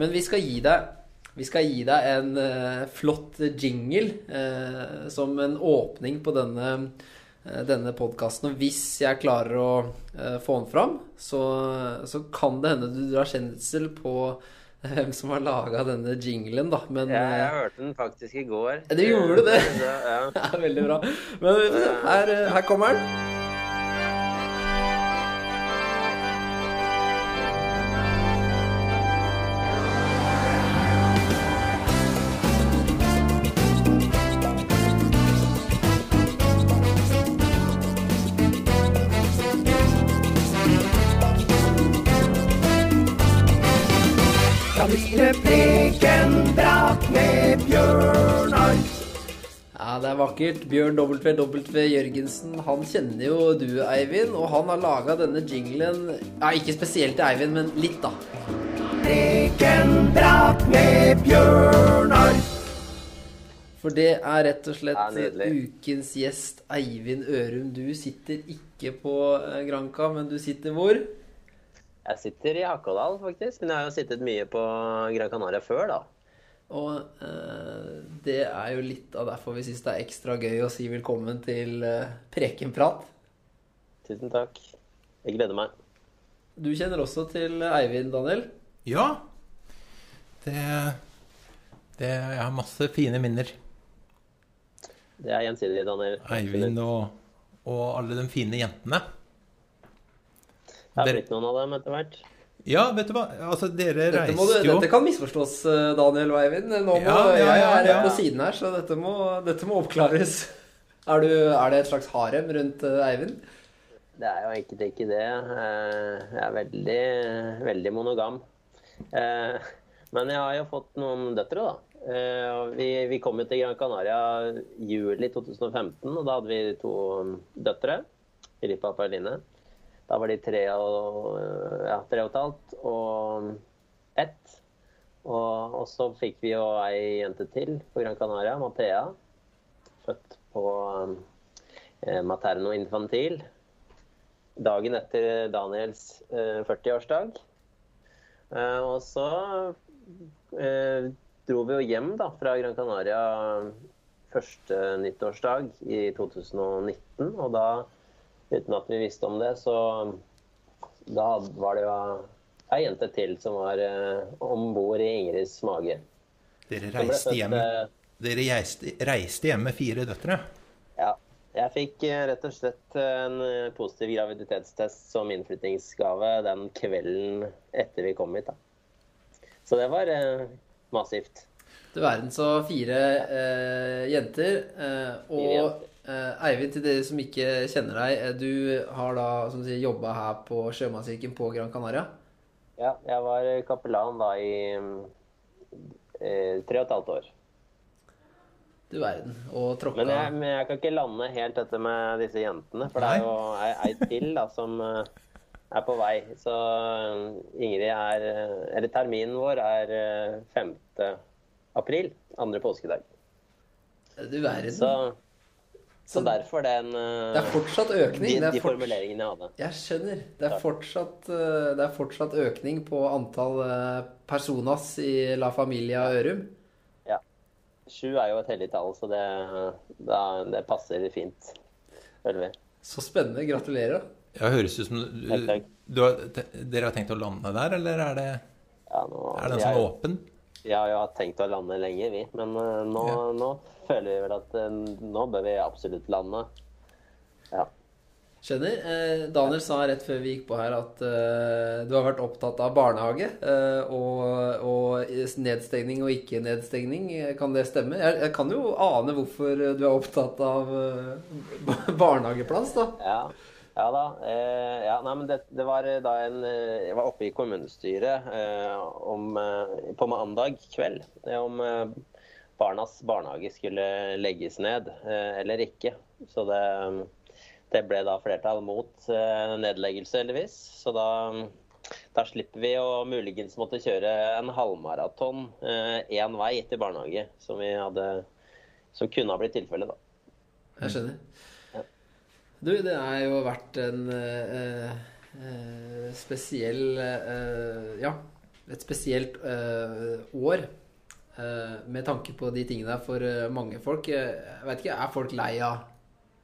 Men vi skal gi deg vi skal gi deg en uh, flott jingle uh, som en åpning på denne, uh, denne podkasten. Og hvis jeg klarer å få den fram, så, så kan det hende du drar kjensel på hvem som har laga denne jinglen, da. Men Jeg, jeg hørte den faktisk i går. Det gjorde det? ja. det er veldig bra. Men her, her kommer den. Er vakkert. Bjørn WW Jørgensen, han kjenner jo du, Eivind. Og han har laga denne jinglen Ja, ikke spesielt til Eivind, men litt, da. Prekenprat med Bjørnar. For det er rett og slett Ja, ukens gjest, Eivind Ørum. Du sitter ikke på eh, Granca, men du sitter hvor? Jeg sitter i Hakadal, faktisk. Men jeg har jo sittet mye på Gran Canaria før, da. Og eh, det er jo litt av derfor vi syns det er ekstra gøy å si velkommen til eh, Prekenprat. Tusen takk. Jeg gleder meg. Du kjenner også til Eivind, Daniel? Ja. Det, det Jeg har masse fine minner. Det er gjensidig, Daniel. Eivind og, og alle de fine jentene. Det har blitt noen av dem etter hvert. Ja, vet du hva? Altså, dere Dette, du, reiste jo dette kan misforstås, eh, Daniel og Eivind. Nå må, Ja, ja, ja, jeg er ja. på siden her, så dette må, dette må oppklares. Er, du, er det et slags harem rundt eh, Eivind? Det er jo egentlig ikke det. Eh, Jeg er veldig, veldig monogam. Eh, Men jeg har jo fått noen døtre, da. Eh, Vi, vi kom jo til Gran Canaria juli 2015, og da hadde vi to døtre. Filippa og Pauline. Da var de tre og, ja, tre og et halvt og ett. Og, og så fikk vi jo ei jente til på Gran Canaria, Mathea. Født på eh, Materno Infantil dagen etter Daniels eh, 40-årsdag. Eh, og så eh, dro vi jo hjem da, fra Gran Canaria første nyttårsdag i 2019. Og da, uten at vi visste om det, så da var det jo ei jente til som var eh, om bord i Ingrids mage. Dere reiste hjem, eh, dere reiste, reiste hjem med fire døtre. Ja. Jeg fikk rett og slett en positiv graviditetstest som innflyttingsgave den kvelden etter vi kom hit. da. Så det var eh, massivt. Du verden så fire eh, jenter. Eh, og Fire jenter. Eh, Eivind, til dere som ikke kjenner deg, eh, du har da som sier, jobba her på Sjømannskirken på Gran Canaria. Ja, jeg var kapellan da i eh, tre og et halvt år. Du verden. Og tråkka Men jeg, men jeg kan ikke lande helt dette med disse jentene, for det er jo ei, til da som eh, er på vei. Så Ingrid er Eller terminen vår er eh, 5. april, andre påskedag. Du verden. Så, så Så derfor den eh, det er fortsatt økning. de, de fort- formuleringene jeg hadde. Jeg skjønner. Det er, fortsatt, eh, det er fortsatt økning på antall eh, personas i La Familia Ørum. Ja. Sju er jo et hellig tall, så det, da, det passer fint. Føler vi. Så spennende. Gratulerer. Ja, høres ut som du, du, du har, te- Dere har tenkt å lande der, eller er, det, Ja, nå, er det en sånn er- åpen? Vi har jo tenkt å lande lenge, vi. Men uh, nå, Ja. nå føler vi vel at uh, nå bør vi absolutt lande. Ja. Skjønner. Eh, Daniel sa rett før vi gikk på her at eh, du har vært opptatt av barnehage eh, og, og nedstengning og ikke nedstengning. Eh, Kan det stemme? Jeg, jeg kan jo ane hvorfor du er opptatt av eh, barnehageplass, da. Ja, ja da. Eh, ja, nei, men det, det var eh, da en eh, Jeg var oppe i kommunestyret eh, om, eh, på mandag kveld om barnas barnehage skulle legges ned eller ikke. Så det, det ble da flertall mot nedleggelse, heldigvis. Så da, da slipper vi å muligens måtte kjøre en halvmaraton én vei til barnehage, som hadde som kunne ha blitt tilfellet, da. Jeg skjønner. Du, det har jo vært en eh, eh, spesiell eh, Ja, et spesielt eh, år eh, med tanke på de tingene der for eh, mange folk. Jeg vet ikke, er folk lei av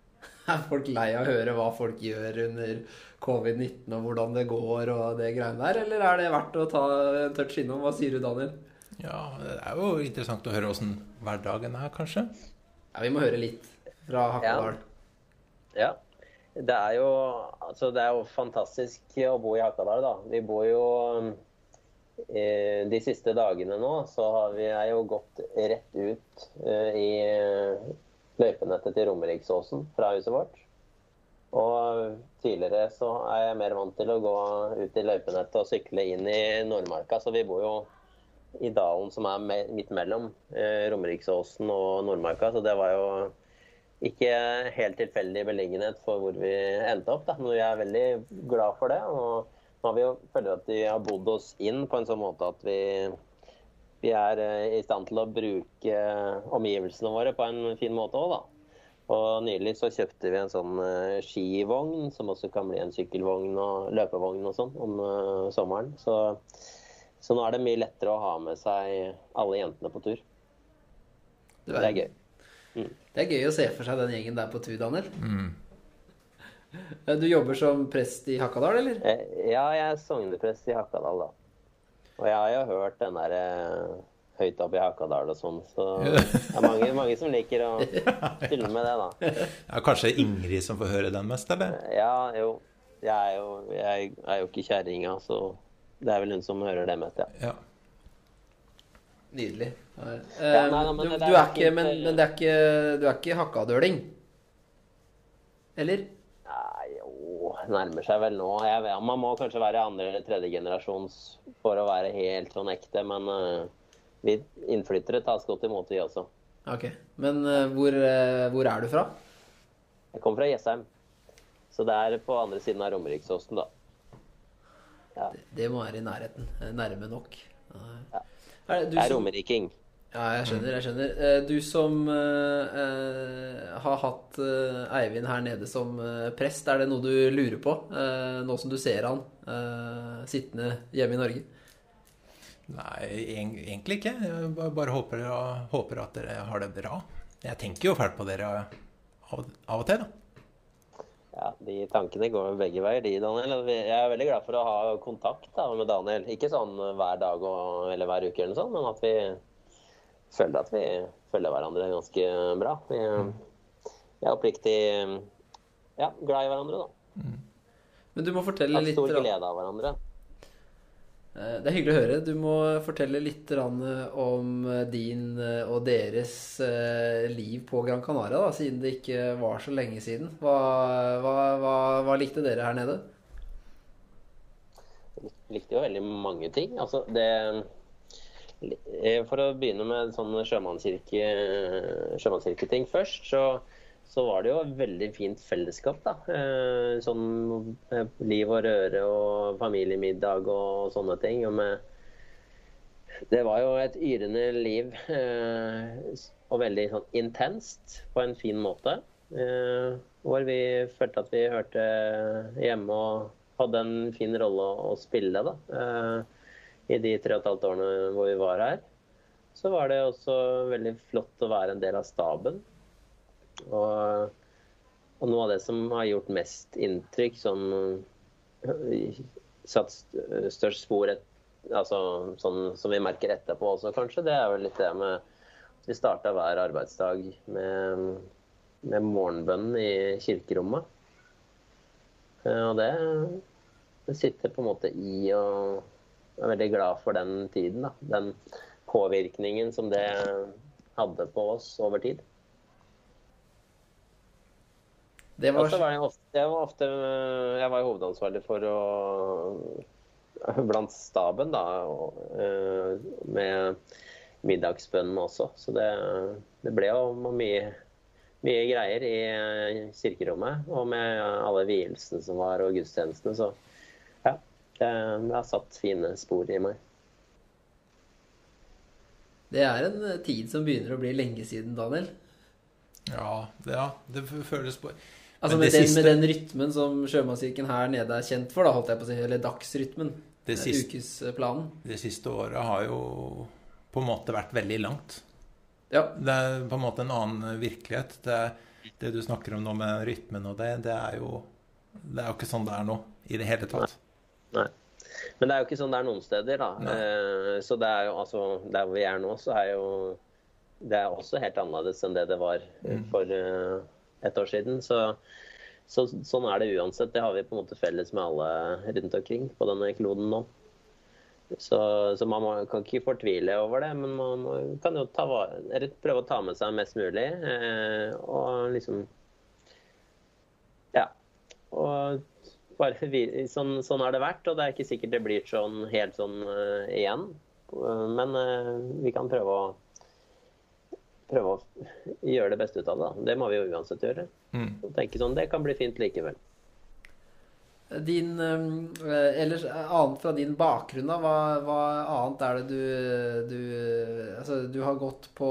Er folk lei av å høre hva folk gjør under covid-19 og hvordan det går og det greiene der, eller er det verdt å ta en touch innom? Hva sier du, Daniel? Ja, det er jo interessant å høre åssen hverdagen er, kanskje. Ja, vi må høre litt fra Hakadal. Ja. Det er jo, altså det er jo fantastisk å bo i Hakadal, da. Vi bor jo eh, De siste dagene nå så har vi er jo gått rett ut eh, i løypenettet til Romeriksåsen fra huset vårt. Og tidligere så er jeg mer vant til å gå ut i løypenettet og sykle inn i Nordmarka, så vi bor jo i dalen som er midt mellom eh, Romeriksåsen og Nordmarka, så det var jo ikke helt tilfeldig beliggenhet for hvor vi endte opp. Da. Men vi er veldig glad for det. Og nå har vi jo føler at vi har bodd oss inn på en sånn måte at vi, vi er eh, i stand til å bruke omgivelsene våre på en fin måte òg, da. Og nylig så kjøpte vi en sånn eh, skivogn, som også kan bli en sykkelvogn og løpevogn og sånn om eh, sommeren. Så, så nå er det mye lettere å ha med seg alle jentene på tur. Det er- gøy. Det er gøy å se for seg den gjengen der på tur, Daniel. Mm. Du jobber som prest i Hakadal, eller? Eh, Ja, jeg er sogneprest i Hakadal, da. Og jeg har jo hørt den der eh, høyt oppe i Hakadal og sånn, så det er mange, mange som liker å stille med det, da. Ja, kanskje Ingrid som får høre den mest, eller? Ja, jo. Jeg er jo, jeg er jo ikke kjerringa, så det er vel hun som hører det mest, ja. Ja. Nydelig. Ja, Eh, nei, nei, men du, du er ikke, men, men det er ikke, du er ikke hakkadøling? Eller? Nei, jo, nærmer seg vel nå. Vet, man må kanskje være andre eller tredje generasjons for å være helt sånn ekte, men uh, vi innflyttere tas godt imot, vi også. Ok. Men uh, hvor, uh, hvor er du fra? Jeg kommer fra Jessheim, så det er på andre siden av Romeriksåsen, da. Ja. Det må være i nærheten. Nærme nok. Ja. Er det, du Jeg er romeriking. Ja, jeg skjønner. jeg skjønner. Eh, Du som eh, eh, har hatt uh, Eivind her nede som uh, prest, er det noe du lurer på eh, nå som du ser han eh, sittende hjemme i Norge? Nei, egentlig ikke. Jeg bare, bare håper, håper at dere har det bra. Jeg tenker jo fælt på dere av, av og til, da. Ja, De tankene går begge veier, de, Daniel. Jeg er veldig glad for å ha kontakt da, med Daniel. Ikke sånn hver dag og, eller hver uke, eller noe sånt, men at vi føler at vi følger hverandre ganske bra. Vi, vi er oppriktig ja, glad i hverandre, da. Men du må fortelle litt stor glede av hverandre. Eh, Det er hyggelig å høre. Du må fortelle litt om eh, din eh, og deres eh, liv på Gran Canaria, da, siden det ikke var så lenge siden. Hva, hva, hva, hva likte dere her nede? likte jo veldig mange ting. Altså, det eh, For å begynne med sånn sjømannskirke, sjømannskirketing først, så, så var det jo et veldig fint fellesskap. da. Eh, Sånn eh, liv og røre og familiemiddag og sånne ting. Og med det var jo et yrende liv, eh, og veldig sånn intenst på en fin måte. Eh, hvor vi følte at vi hørte hjemme og hadde en fin rolle å, spille da, eh, i de tre og et halvt årene hvor vi var her. Så var det også veldig flott å være en del av staben. Og, og noe av det som har gjort mest inntrykk, sånn eh, satt størst spor et, altså, sånn som vi merker etterpå også, kanskje, det er vel litt det med vi starta hver arbeidsdag med, med morgenbønn i kirkerommet. Eh, Og det, det sitter på en måte i, og jeg er veldig glad for den tiden. da. Den påvirkningen som det hadde på oss over tid. Det var, var jeg ofte, jeg var ofte jeg var hovedansvarlig for å Blant staben, da. Og, eh, med middagsbønnen også. Så det, det ble jo mye, mye greier i eh, kirkerommet. Og med alle vielsene som var, og gudstjenestene. Så ja. Det, det har satt fine spor i meg. Det er en eh, tid som begynner å bli lenge siden, Daniel. Ja, det, ja, det føles på Altså med det den, siste- med den rytmen som sjømannskirken her nede er kjent for, da, holdt jeg på å si. Eller dagsrytmen. Det eh, siste, ukesplanen. det siste året har jo på en måte vært veldig langt. Ja. Det er på en måte en annen virkelighet. Det, det du snakker om nå med rytmen og det, det er jo Det er jo ikke sånn det er nå i det hele tatt. Nei. Men det er jo ikke sånn det er noen steder, da. Eh, så det er jo altså Der vi er nå, så er jo Det er også helt annerledes enn det det var mm. for eh, et år siden. Så, så sånn er det uansett. Det har vi på en måte felles med alle rundt omkring på denne kloden nå. Så, så man må, kan ikke fortvile over det, men man må, kan jo ta, vare- eller prøve å ta med seg mest mulig. Eh, og liksom Ja. Og bare, sånn, sånn har det vært, og det er ikke sikkert det blir sånn helt sånn uh, igjen. Men uh, vi kan prøve å prøve å gjøre det beste ut av det. da. Det må vi jo uansett gjøre. Mm. Tenke sånn, Det kan bli fint likevel. Din eh, Ellers annet fra din bakgrunn, da. Hva, hva annet er det du, du Altså, du har gått på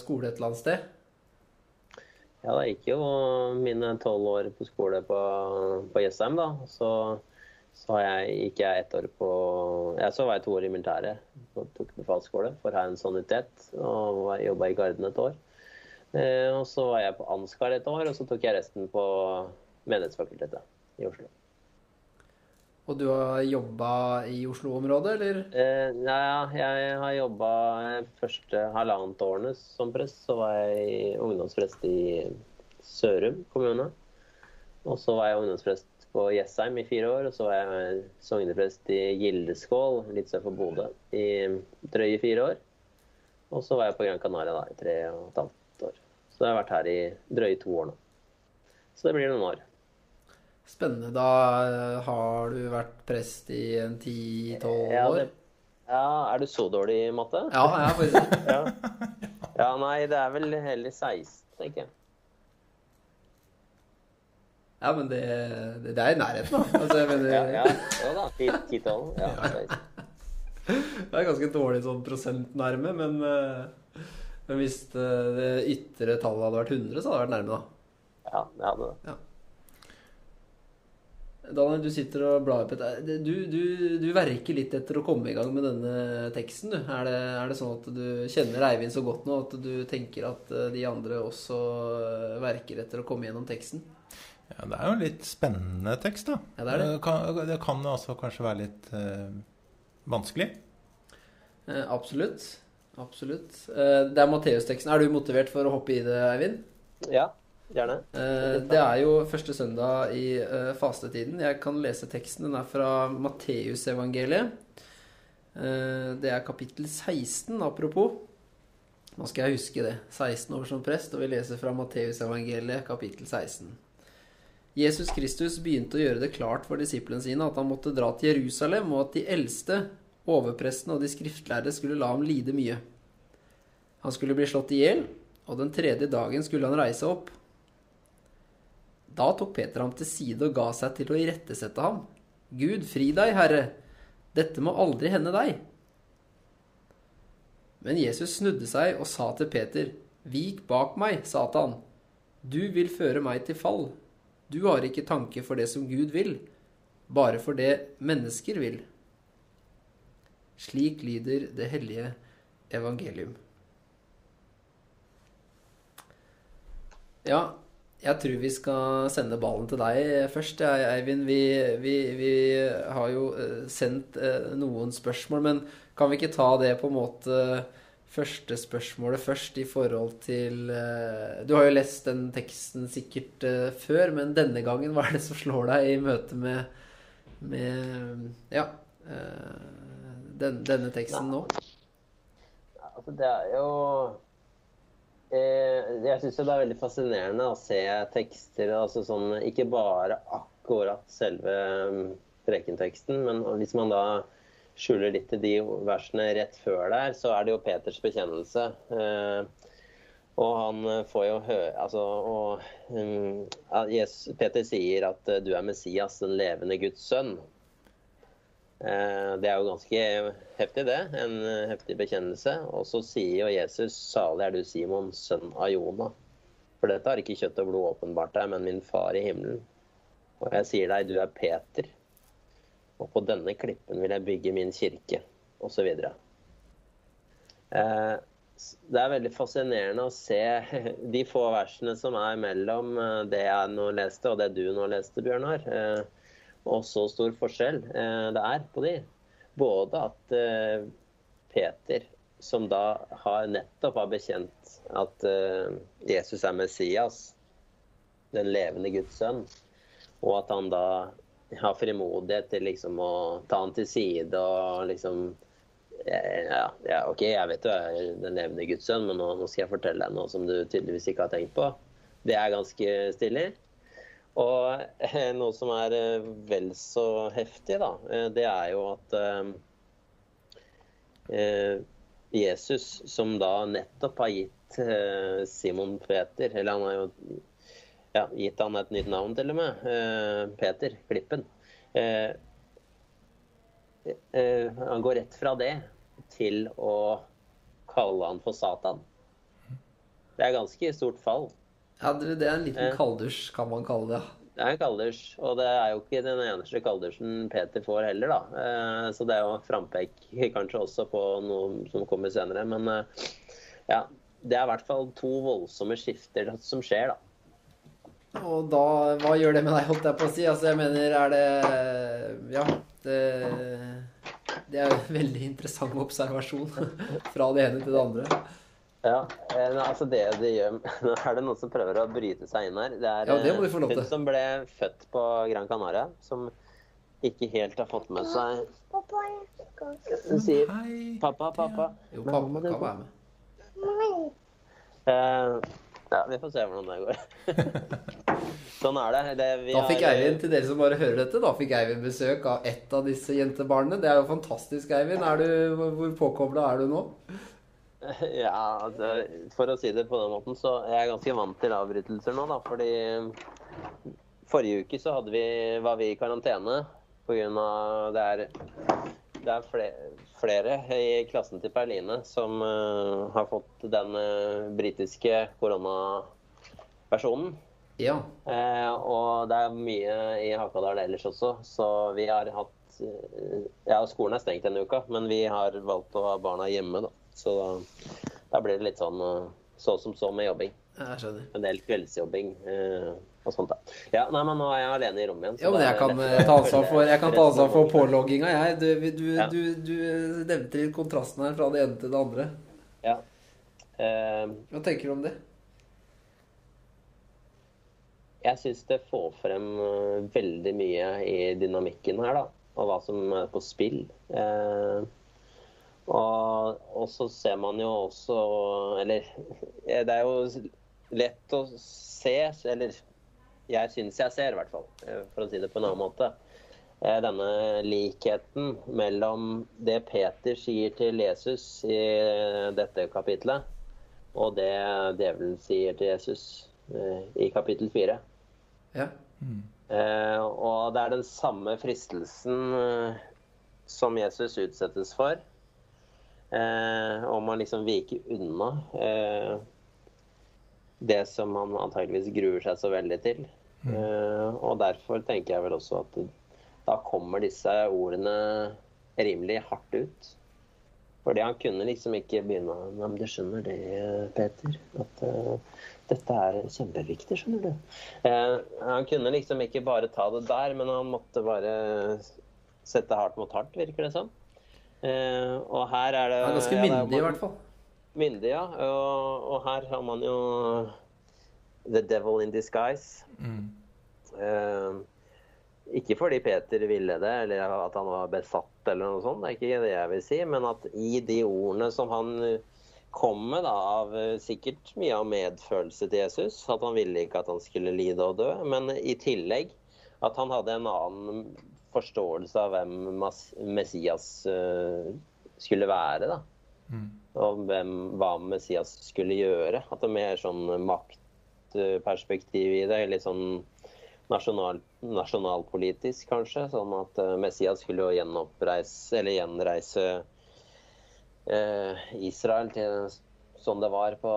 skole et eller annet sted? Ja, da gikk jo mine tolv år på skole på, på Jessheim, da. Så, så jeg, gikk jeg ett år på Jeg så var jeg to år i militæret og tok befalsskole for Hærens sanitet. Og jobba i Garden et år. Eh, og så var jeg på Ansgar et år, og så tok jeg resten på Menighetsfakultetet i Oslo. Og du har jobba i Oslo-området, eller? Eh, ja, jeg har jobba første halvannet årene som prest. Så var jeg ungdomsprest i Sørum kommune. Og så var jeg ungdomsprest på Jessheim i fire år. Og så var jeg sogneprest i Gildeskål, litt sør for Bodø, i drøye fire år. Og så var jeg på Gran Canaria da, i tre og et halvt år. Så jeg har vært her i drøye to år nå. Så det blir noen år. Spennende. Da eh, har du vært prest i en ti-tolv Ja, år? det, ja, er du så dårlig i matte? Ja, jeg er faktisk det. Ja. ja, nei, det er vel heller 16, tenker jeg. Ja, men det, det, det er i nærheten, da. Altså, mener, Ja, ja. ja da, 10-12. Ja, 16. Det er ganske dårlig sånn prosentnærme, men, eh, men hvis det, det ytre tallet hadde vært 100, så hadde det vært nærme, da. ja, det hadde det. Daniel, du sitter og blar opp et du, du, du verker litt etter å komme i gang med denne teksten, du. Er det, er det sånn at du kjenner Eivind så godt nå at du tenker at eh, de andre også eh, verker etter å komme gjennom teksten? Ja, det er jo en litt spennende tekst, da. Ja, det er det. kan, det kan også kanskje være litt eh, vanskelig. Eh, absolutt. Absolutt. Eh, det er Matteus-teksten. Er du motivert for å hoppe i det, Eivind? Ja, gjerne. Eh, Det er jo første søndag i eh, fastetiden. Jeg kan lese teksten. Den er fra Matteusevangeliet. Eh, Det er kapittel 16, apropos. Nå skal jeg huske det. 16 år som prest, og vi leser fra Matteusevangeliet, kapittel 16. Jesus Kristus begynte å gjøre det klart for disiplene sine at han måtte dra til Jerusalem, og at de eldste, overprestene og de skriftlærde skulle la ham lide mye. Han skulle bli slått i hjel, og den tredje dagen skulle han reise opp. Da tok Peter ham til side og ga seg til å irettesette ham. Gud, fri deg, Herre, dette må aldri hende deg. Men Jesus snudde seg og sa til Peter, Vik bak meg, Satan. Du vil føre meg til fall. Du har ikke tanke for det som Gud vil, bare for det mennesker vil. Slik lyder det hellige evangelium. Ja, jeg tror vi skal sende ballen til deg først, Eivind. Vi, vi, vi har jo eh, sendt eh, noen spørsmål, men kan vi ikke ta det på en måte første spørsmålet først i forhold til eh, Du har jo lest den teksten sikkert før, men denne gangen, hva er det som slår deg i møte med, med ja, den, denne teksten nå? Altså, det er jo Jeg syns det er veldig fascinerende å se tekster altså sånn, Ikke bare akkurat selve mm, prekenteksten, men hvis man da skjuler litt til de versene rett før der, så er det jo Peters bekjennelse. Eh, og han eh, får jo høre Altså og, um, Jesus, Peter sier at eh, du er Messias, den levende Guds sønn. Eh, Det er jo ganske heftig, det. En eh, heftig bekjennelse. Og så sier jo Jesus, salig er du, Simon, sønn av Jona. For dette har ikke kjøtt og blod åpenbart deg, men min far i himmelen. Og jeg sier deg, du er Peter. Og på denne klippen vil jeg bygge min kirke, osv. Eh, det er veldig fascinerende å se de få versene som er mellom det jeg nå leste, og det du nå leste, Bjørnar. Og så stor forskjell eh, det er på de. Både at eh, Peter, som da har nettopp har bekjent at eh, Jesus er Messias, den levende Guds sønn, og at han da har frimodighet til liksom å ta han til side og liksom ja, ja, OK, jeg vet du er den levende Guds sønn, men nå, nå skal jeg fortelle deg noe som du tydeligvis ikke har tenkt på. Det er ganske stilig. Og eh, noe som er eh, vel så heftig, da, eh, det er jo at eh, Jesus, som da nettopp har gitt eh, Simon Peter Eller han har jo ja, gitt han et nytt navn, til og med. Eh, Peter Klippen. Han går rett fra det til å kalle han for Satan. Det er ganske stort fall. Ja, det er en liten kalddusj, kan man kalle det. Det er en kalddusj, og det er jo ikke den eneste kalddusjen Peter får heller, da. Eh, Så det er jo frampek kanskje også på noe som kommer senere. Men eh, ja, det er i hvert fall to voldsomme skifter som skjer, da. Og da, hva gjør det med deg, holdt jeg på å si? Altså, jeg mener, er det Ja, det, det er en veldig interessant observasjon fra det ene til det andre. Ja, eh, altså det de gjør Nå er det noen som prøver å bryte seg inn her. Det er Ja, det må eh, de få lov til. hun som ble født på Gran Canaria, som ikke helt har fått med seg Hun sier 'pappa, pappa'. Jo, pappa kan være med. Eh, ja, vi får se hvordan det går. sånn er det. det vi Da fikk har- Eivind, til dere som bare hører dette, da fikk Eivind besøk av ett av disse jentebarna. Det er jo fantastisk, Eivind. Er du, hvor- hvor påkobla er du nå? Ja, altså, for å si det på den måten, så er jeg ganske vant til avbrytelser nå, da. Fordi forrige uke så vi, var vi i karantene pga. det er det er flere, flere i klassen til Perline som uh, har fått den uh, britiske koronaversjonen. Ja. Eh, og det er mye i Hakadal ellers også, så vi har hatt Ja, skolen er stengt denne uka, men vi har valgt å ha barna hjemme, da. Så da, da blir det litt sånn eh, så som så med jobbing. Jeg skjønner. En del kveldsjobbing eh, og sånt. da. Ja, nei, men nå er jeg alene i rommet igjen. så Ja, men jeg kan eh, ta ansvar for, jeg kan ta ansvar for pålogginga, jeg. Du, du, Ja. du, du nevnte litt kontrasten her fra det ene til det andre. Ja. Eh, Hva tenker du om det? Jeg syns det får frem eh, veldig mye i dynamikken her, da. Og hva som er på spill. Eh, og, og så ser man jo også Eller eh, det er jo lett å se, eller jeg syns jeg ser, i hvert fall, eh, for å si det på en annen måte. eh, Denne likheten mellom det Peter sier til Jesus i dette kapitlet, og det djevelen sier til Jesus i kapittel fire. Ja. Mm. og det er den samme fristelsen som Jesus utsettes for. Eh, og man liksom viker unna eh, det som han antageligvis gruer seg så veldig til. Eh, og derfor tenker jeg vel også at da kommer disse ordene rimelig hardt ut. Fordi han kunne liksom ikke begynne ja, men du skjønner det, Peter. At uh, dette er kjempeviktig, skjønner du. Eh, han kunne liksom ikke bare ta det der, men han måtte bare sette hardt mot hardt, virker det som. Eh, og her er det Han er ganske ja, myndig, i hvert fall. Myndig, ja. Og, og her har man jo The Devil in Disguise. Mm. Eh, ikke fordi Peter ville det, eller at han var besatt, eller noe sånt. Det er ikke det jeg vil si. Men at i de ordene som han kom med, da, av eh, sikkert mye av medfølelse til Jesus, at han ville ikke at han skulle lide og dø, men i tillegg at han hadde en annen forståelse av hvem Messias eh, skulle være. da Mm. og hvem, hva Messias skulle gjøre. At det er mer sånn maktperspektiv i det. Litt sånn nasjonal, nasjonalpolitisk, kanskje. Sånn at eh, Messias skulle gjenoppreise, eller gjenreise eh, Israel til sånn det var på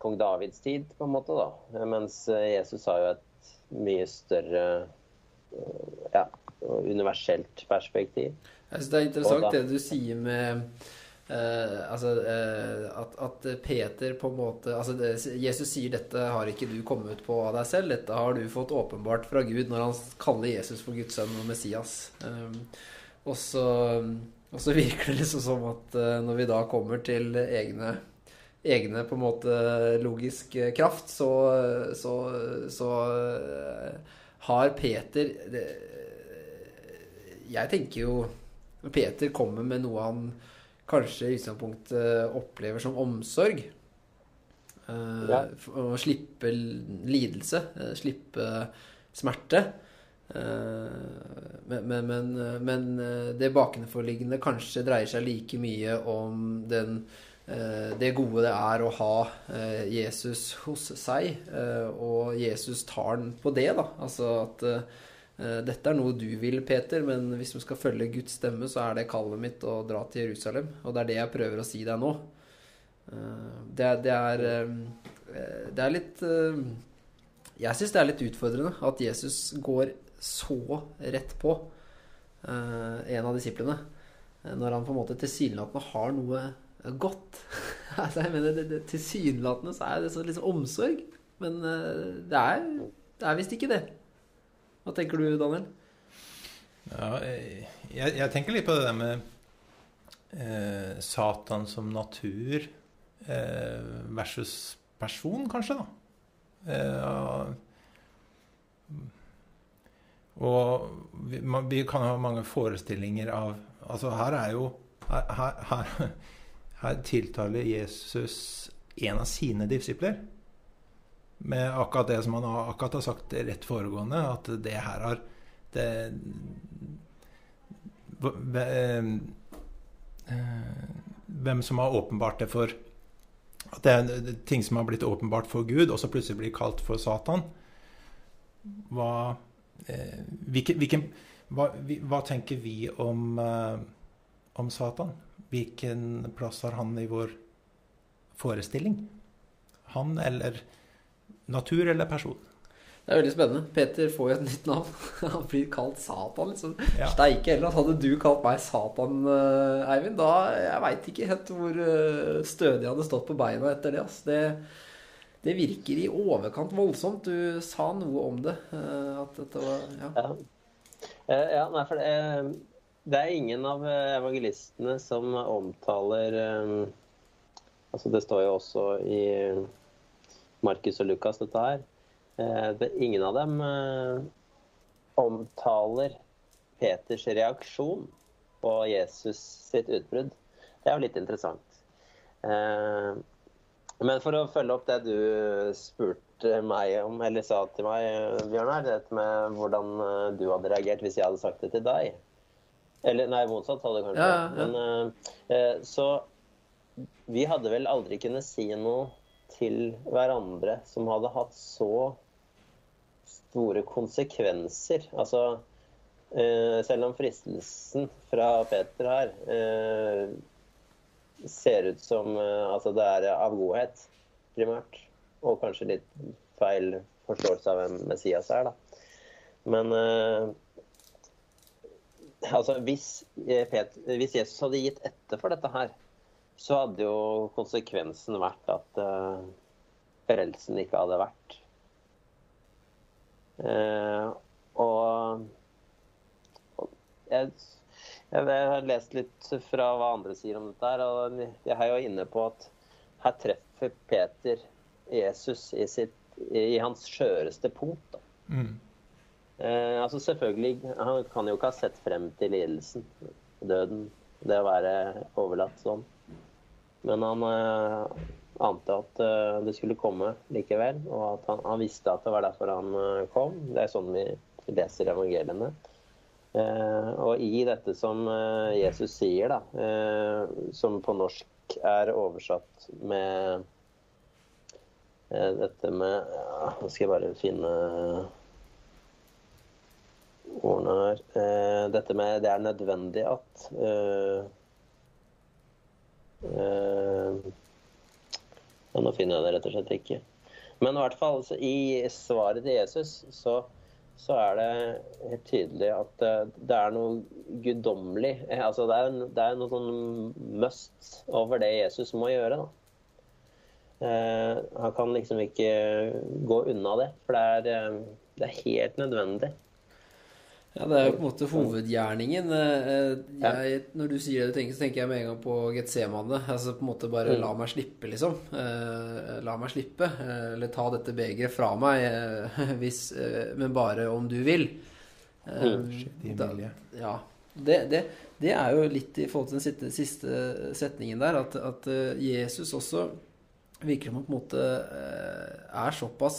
kong Davids tid, på en måte. da. Mens eh, Jesus har jo et mye større ja, universelt perspektiv. Jeg synes det er interessant da- det du sier med Uh, altså, uh, at, at Peter på en måte altså det, Jesus sier 'dette har ikke du kommet på av deg selv', 'dette har du fått åpenbart fra Gud', når han kaller Jesus for Guds sønn og Messias. Um, og, så, og så virker det liksom som at uh, når vi da kommer til egne egne på en måte logisk kraft, så, så, så har Peter det, Jeg tenker jo Peter kommer med noe han kanskje i utgangspunktet opplever som omsorg. uh, Ja. Å slippe lidelse, eh, slippe smerte. Uh, Men, men, men, men det bakenforliggende kanskje dreier seg like mye om den, uh, det gode det er å ha uh, Jesus hos seg, og Jesus tar den på det, da. Altså at dette er noe du vil, Peter, men hvis du skal følge Guds stemme, så er det kallet mitt å dra til Jerusalem. Og det er det jeg prøver å si deg nå. Eh, Det er, det er, eh, det litt eh, Jeg syns det er litt utfordrende at Jesus går så rett på eh, en av disiplene. eh, Når han på en måte tilsynelatende har noe godt. altså, jeg mener, det, det, Tilsynelatende så er det så liksom omsorg, men eh, det er, det er visst ikke det. Hva tenker du, Daniel? Ja, jeg, jeg tenker litt på det der med eh, Satan som natur eh, versus person, kanskje, da. Eh, og vi, man, vi kan ha mange forestillinger av Altså, her er jo Her, her, her, her tiltaler Jesus en av sine disipler med akkurat det som han akkurat har sagt rett foregående, at det her har det, eh, eh, Hvem som har åpenbart det for At det er ting som har blitt åpenbart for Gud, og så plutselig blir kalt for Satan. Hva eh, hvilken, hvilken, hva, hva tenker vi om, eh, om Satan? Hvilken plass har han i vår forestilling? Han eller natur eller person? Det er veldig spennende. Peter får jo et nytt navn. Han blir kalt Satan, liksom. Ja. Steike heller. Hadde du kalt meg Satan, eh, Eivind, da Jeg veit ikke helt hvor eh, stødig jeg hadde stått på beina etter det. altså. Det, det virker i overkant voldsomt. Du sa noe om det. eh, At dette var Ja. Ja, Eh, ja nei, for det, det er ingen av evangelistene som omtaler Altså, det står jo også i Markus og Lukas, dette her. Eh, Det, ingen av dem eh, omtaler Peters reaksjon på Jesus sitt utbrudd. Det er jo litt interessant. Eh, Men for å følge opp det du spurte meg om, eller sa til meg, Bjørnar, dette med hvordan du hadde reagert hvis jeg hadde sagt det til deg. Eller nei, motsatt hadde det kanskje. Ja, ja. Men, så vi hadde vel aldri kunnet si noe til hverandre som hadde hatt så store konsekvenser. Altså, eh, selv om fristelsen fra Peter her eh, ser ut som eh, altså det er av godhet, primært. Og kanskje litt feil forståelse av hvem Messias er, da. Men altså hvis, Peter, hvis Jesus hadde gitt etter for dette her, så hadde jo konsekvensen vært at uh, frelsen ikke hadde vært. Uh, og og jeg, jeg, har lest litt fra hva andre sier om dette, her, og jeg er jo inne på at her treffer Peter Jesus i, sitt, i hans skjøreste punkt. Mm. Uh, altså selvfølgelig, Han kan jo ikke ha sett frem til lidelsen, døden, det å være overlatt sånn. Men han eh, ante at eh, det skulle komme likevel, og at han, han visste at det var derfor han eh, kom. Det er sånn vi leser evangeliene. Eh, og i dette som eh, Jesus sier, da, som på norsk er oversatt med dette med ja, Nå skal jeg bare finne ordene her. Dette med det er nødvendig at ja, Nå finner jeg det rett og slett ikke. Men i hvert fall i svaret til Jesus så så er det helt tydelig at eh, det er noe guddommelig eh, altså det, er, det er noe sånn must over det Jesus må gjøre. da. Eh, han kan liksom ikke gå unna det, for det er, eh, det er helt nødvendig. Ja, det er jo på en måte hovedgjerningen. Eh, Jeg, når du sier det så tenker jeg med en gang på Getsemane. Altså på en måte bare la meg slippe, liksom. Eh, La meg slippe. eh, Eller ta dette begeret fra meg, hvis, men bare om du vil. Din da-. Ja. Det, det, det er jo litt i forhold til den siste, siste setningen der, at, at Jesus også virker som han på en måte er såpass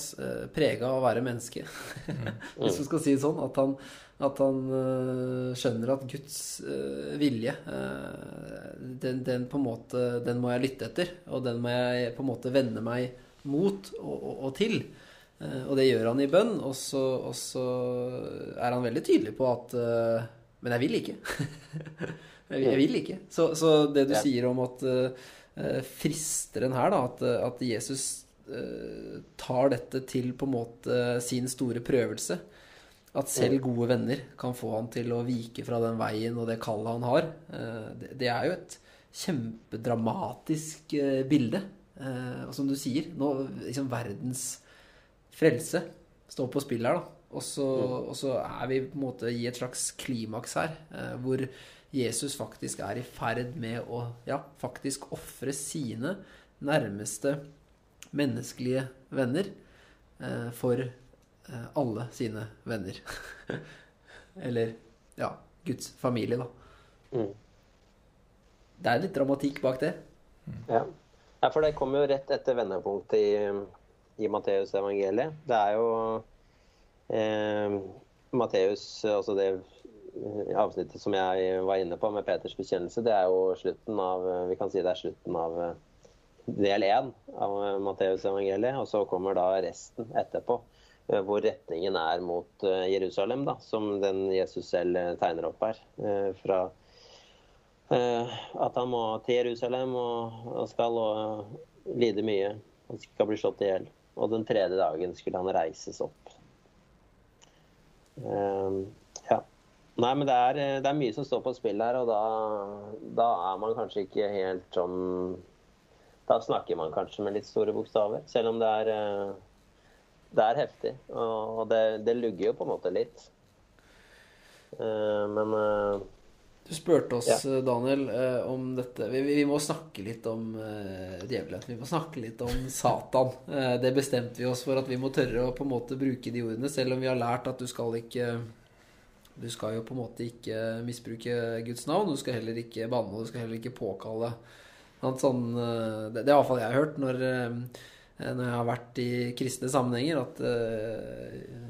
prega av å være menneske, hvis vi skal si det sånn, at han, at han eh, skjønner at Guds eh, vilje, eh, den, den på en måte, den må jeg lytte etter, og den må jeg på en måte vende meg mot og, og, og til. Og det gjør han i bønn, og så, og så er han veldig tydelig på at Men jeg vil ikke. jeg, jeg vil ikke. Så, så det du Ja. sier om at eh, fristeren her, da, at, at Jesus tar dette til på en måte sin store prøvelse. At selv gode venner kan få han til å vike fra den veien og det kallet han har. Eh, det, er jo et kjempedramatisk eh, bilde. Eh, og som du sier, nå liksom verdens frelse står på spill her, da. Og så, og så er vi på en måte i et slags klimaks her, hvor Jesus faktisk er i ferd med å ja, faktisk ofre sine nærmeste menneskelige venner for alle sine venner. Eller ja, Guds familie, da. Mm. Det er litt dramatikk bak det. Ja. ja, for det kommer jo rett etter vendepunktet i, i Matteus evangeliet. Det er jo eh, Matteus, altså det eh, avsnittet som jeg var inne på med Peters bekjennelse, det er jo slutten av Vi kan si det er slutten av eh, del én av eh, Matteus evangeliet, og så kommer da resten etterpå. Eh, Hvor retningen er mot eh, Jerusalem, da, som den Jesus selv eh, tegner opp her. Fra at han må til Jerusalem og, skal lide mye. Han skal bli slått i hjel. Og den tredje dagen skulle han reises opp. Ja. Nei, men det er, det er mye som står på spill her, og da, da er man kanskje ikke helt sånn Da snakker man kanskje med litt store bokstaver, selv om det er det er heftig. Og det, det lugger jo på en måte litt. Eh, men eh, Du spurte oss, Ja. Daniel, eh, om dette vi, vi må snakke litt om djevelen. Vi må snakke litt om Satan. Det bestemte vi oss for at vi må tørre å på en måte bruke de ordene, selv om vi har lært at du skal ikke Du skal jo på en måte ikke misbruke Guds navn. Du skal heller ikke banne, du skal heller ikke påkalle sånn, det, det er iallfall jeg har hørt når, når jeg har vært i kristne sammenhenger, at eh,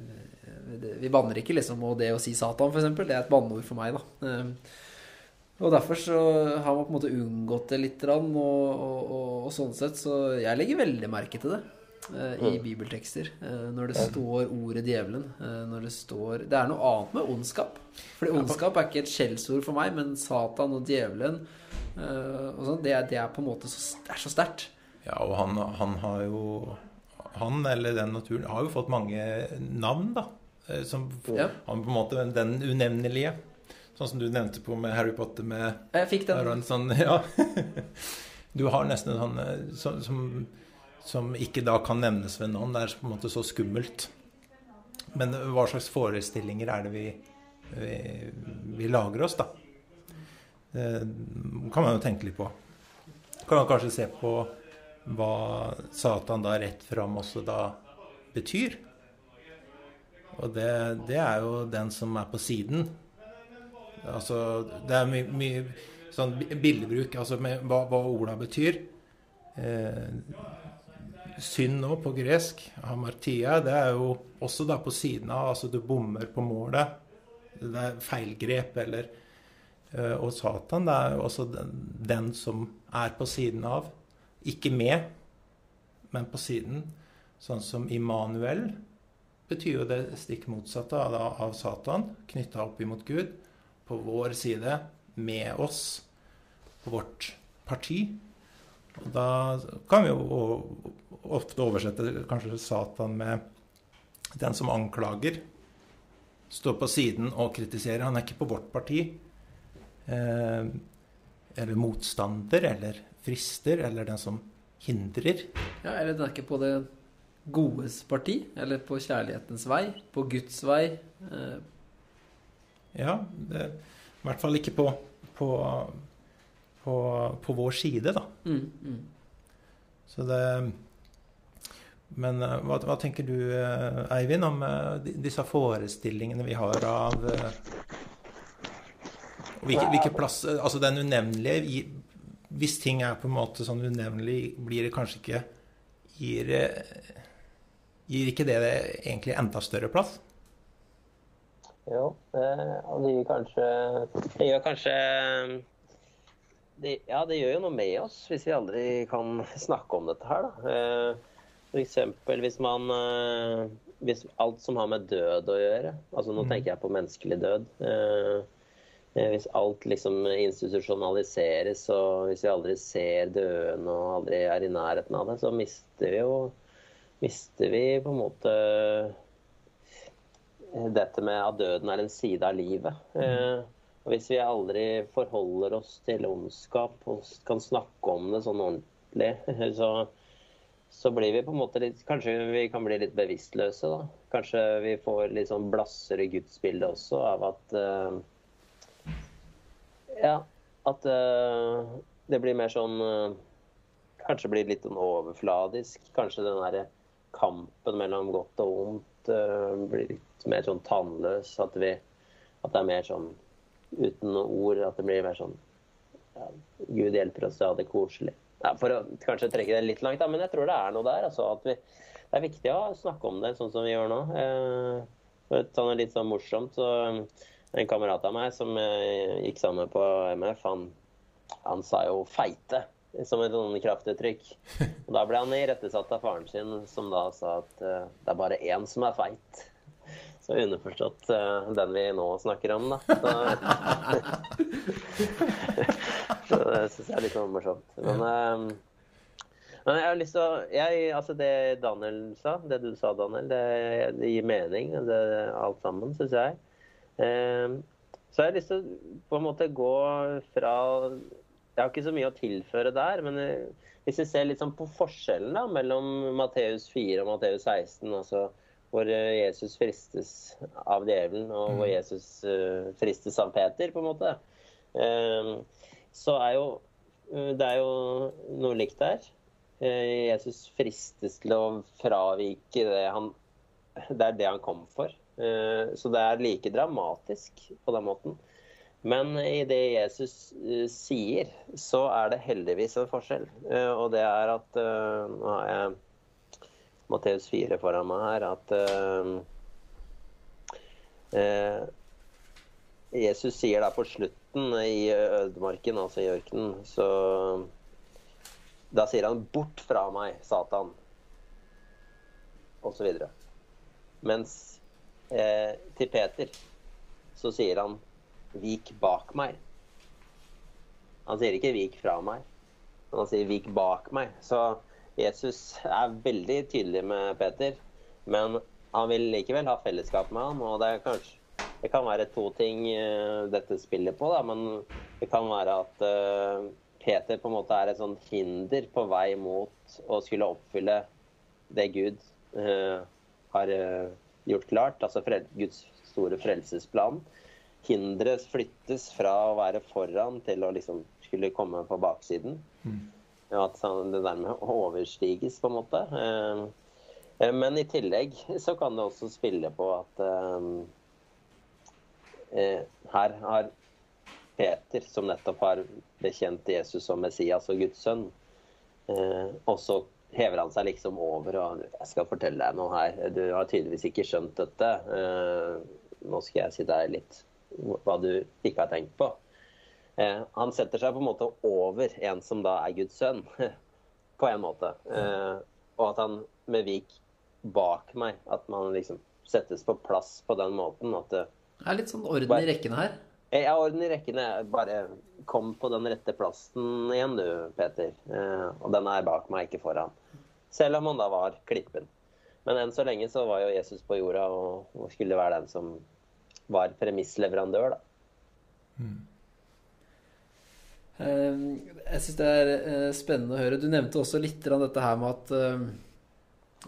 vi banner ikke, liksom. Og det å si Satan, f.eks., det er et banneord for meg, da. Eh, og derfor så har man på en måte unngått det litt, og, og, og, og sånn sett så Jeg legger veldig merke til det eh, i bibeltekster. eh, når det står ordet djevelen. eh, når det står Det er noe annet med ondskap. Fordi ondskap er ikke et skjellsord for meg, men Satan og djevelen eh, og sånn, det, det er på en måte så, det er så sterkt. Ja, og han, han har jo Han eller den naturen har jo fått mange navn, da. eh, Som Ja. han på en måte den unevnelige. Sånn som du nevnte på med Harry Potter med Jeg fikk den. Aron, sånn, ja. Du har nesten en sånn eh, som, som, som ikke da kan nevnes ved navn. Det er på en måte så skummelt. Men hva slags forestillinger er det vi, vi, vi lager oss, da? Det kan man jo tenke litt på. Kan man kanskje se på hva Satan da rett fram også da betyr. Og det, det er jo den som er på siden. Altså, det er mye, mye sånn bi- bildebruk altså med hva, hva orda betyr. Eh, synd nå på gresk, hamartia, det er jo også da på siden av. Altså du bommer på målet. Det er feilgrep eller eh, Og Satan, det er jo også den, den som er på siden av. Ikke med, men på siden. Sånn som Immanuel betyr jo det stikk motsatte av, av Satan, knytta opp imot Gud på vår side, med oss, på vårt parti. Og da kan vi jo ofte oversette kanskje Satan med den som anklager. står på siden og kritiserer. Han er ikke på vårt parti. Eh, eller motstander, eller frister, eller den som hindrer. Ja, eller den er ikke på det godes parti, eller på kjærlighetens vei, på Guds vei. Eh, Ja, det, i hvert fall ikke på, på, på, på vår side, da. mm, mm. Så det Men eh, hva, hva tenker du, eh, Eivind, om disse forestillingene vi har av hvilke, hvilke plass Altså den unevnelige Hvis ting er på en måte sånn unevnelig, blir det kanskje ikke Gir, eh, gir ikke det, det egentlig enda større plass? Jo, eh, og det gjør kanskje Det gjør kanskje det, Ja, det gjør jo noe med oss hvis vi aldri kan snakke om dette her, da. F.eks. For eksempel hvis man eh, Hvis alt som har med død å gjøre Altså nå tenker jeg på menneskelig død. Eh, eh, Hvis alt liksom institusjonaliseres, og hvis vi aldri ser døende og aldri er i nærheten av det, så mister vi jo Mister vi på en måte dette med at døden er en side av livet. Mm. og hvis vi aldri forholder oss til ondskap og kan snakke om det sånn ordentlig, så, så blir vi på en måte litt Kanskje vi kan bli litt bevisstløse, da. Kanskje vi får litt sånn blassere gudsbilde også av at eh, Ja, at uh, det blir mer sånn uh, Kanskje blir litt sånn overfladisk. Kanskje den derre kampen mellom godt og vondt uh, blir litt mer sånn tannløs. At, vi, at det er mer sånn uten ord. At det blir mer sånn ja, Gud hjelper oss ha det koselig. Ja, for å kanskje trekke det litt langt, da, men jeg tror det er noe der. Altså, vi, det er viktig å snakke om det sånn som vi gjør nå. Uh, for å ta noe litt sånn morsomt, så en kamerat av meg som eh, gikk sammen på MF, han, han sa jo 'feite' som et sånn kraftuttrykk. Og da ble han irettesatt av faren sin, som da sa at uh, det er bare én som er feit. Så underforstått uh, den vi nå snakker om, da. Så, så det syns jeg er litt sånn morsomt. Men, uh, men jeg har lyst til å jeg, Altså det Daniel sa, det du sa, Daniel, det, det gir mening, det, alt sammen, syns jeg. Eh, så jeg har lyst til å på en måte gå fra Jeg har ikke så mye å tilføre der, men eh, hvis vi ser litt sånn på forskjellen da, mellom Matteus 4 og Matteus 16, altså hvor eh, Jesus fristes av djevelen, og hvor Jesus eh, fristes av Peter, på en måte, eh, så er jo det er jo noe likt der. Jesus fristes til å fravike det han Det er det han kom for. Eh, Så det er like dramatisk på den måten. Men i det Jesus eh, sier, så er det heldigvis en forskjell. Eh, Og det er at Nå har jeg Matteus 4 foran meg her. At eh, Jesus sier da på slutten i ødemarken, altså i ørkenen, så Da sier han 'bort fra meg, Satan', videre. Mens eh, til Peter så sier han 'vik bak meg'. Han sier ikke 'vik fra meg', men han sier 'vik bak meg'. Så Jesus er veldig tydelig med Peter, men han vil likevel ha fellesskap med ham. Og det, er kanskje, det kan være to ting eh, dette spiller på, da, men det kan være at eh, Peter på en måte er et sånt hinder på vei mot å skulle oppfylle det Gud eh, har gjort klart, altså Guds store frelsesplan. Hinderet flyttes fra å være foran til å liksom skulle komme på baksiden. Ja, at det dermed overstiges, på en måte. Eh, eh, Men i tillegg så kan det også spille på at eh, her har Peter, som nettopp har bekjent Jesus som Messias og Guds sønn, eh, og så hever han seg liksom over og Jeg skal fortelle deg noe her. Du har tydeligvis ikke skjønt dette. Eh, nå skal jeg si deg litt hva du ikke har tenkt på. Eh, han setter seg på en måte over en som da er Guds sønn, på en måte. Eh, og at han med vik bak meg, at man liksom settes på plass på den måten. At det, Det er litt sånn orden i rekkene her. Jeg har orden i rekkene. Bare kom på den rette plassen igjen du, Peter. Eh, og den er bak meg, ikke foran. Selv om han da var klippen. Men enn så lenge så var jo Jesus på jorda og, og skulle være den som var premissleverandør, da. Eh, Jeg syns det er eh, spennende å høre. Du nevnte også litt dette her med at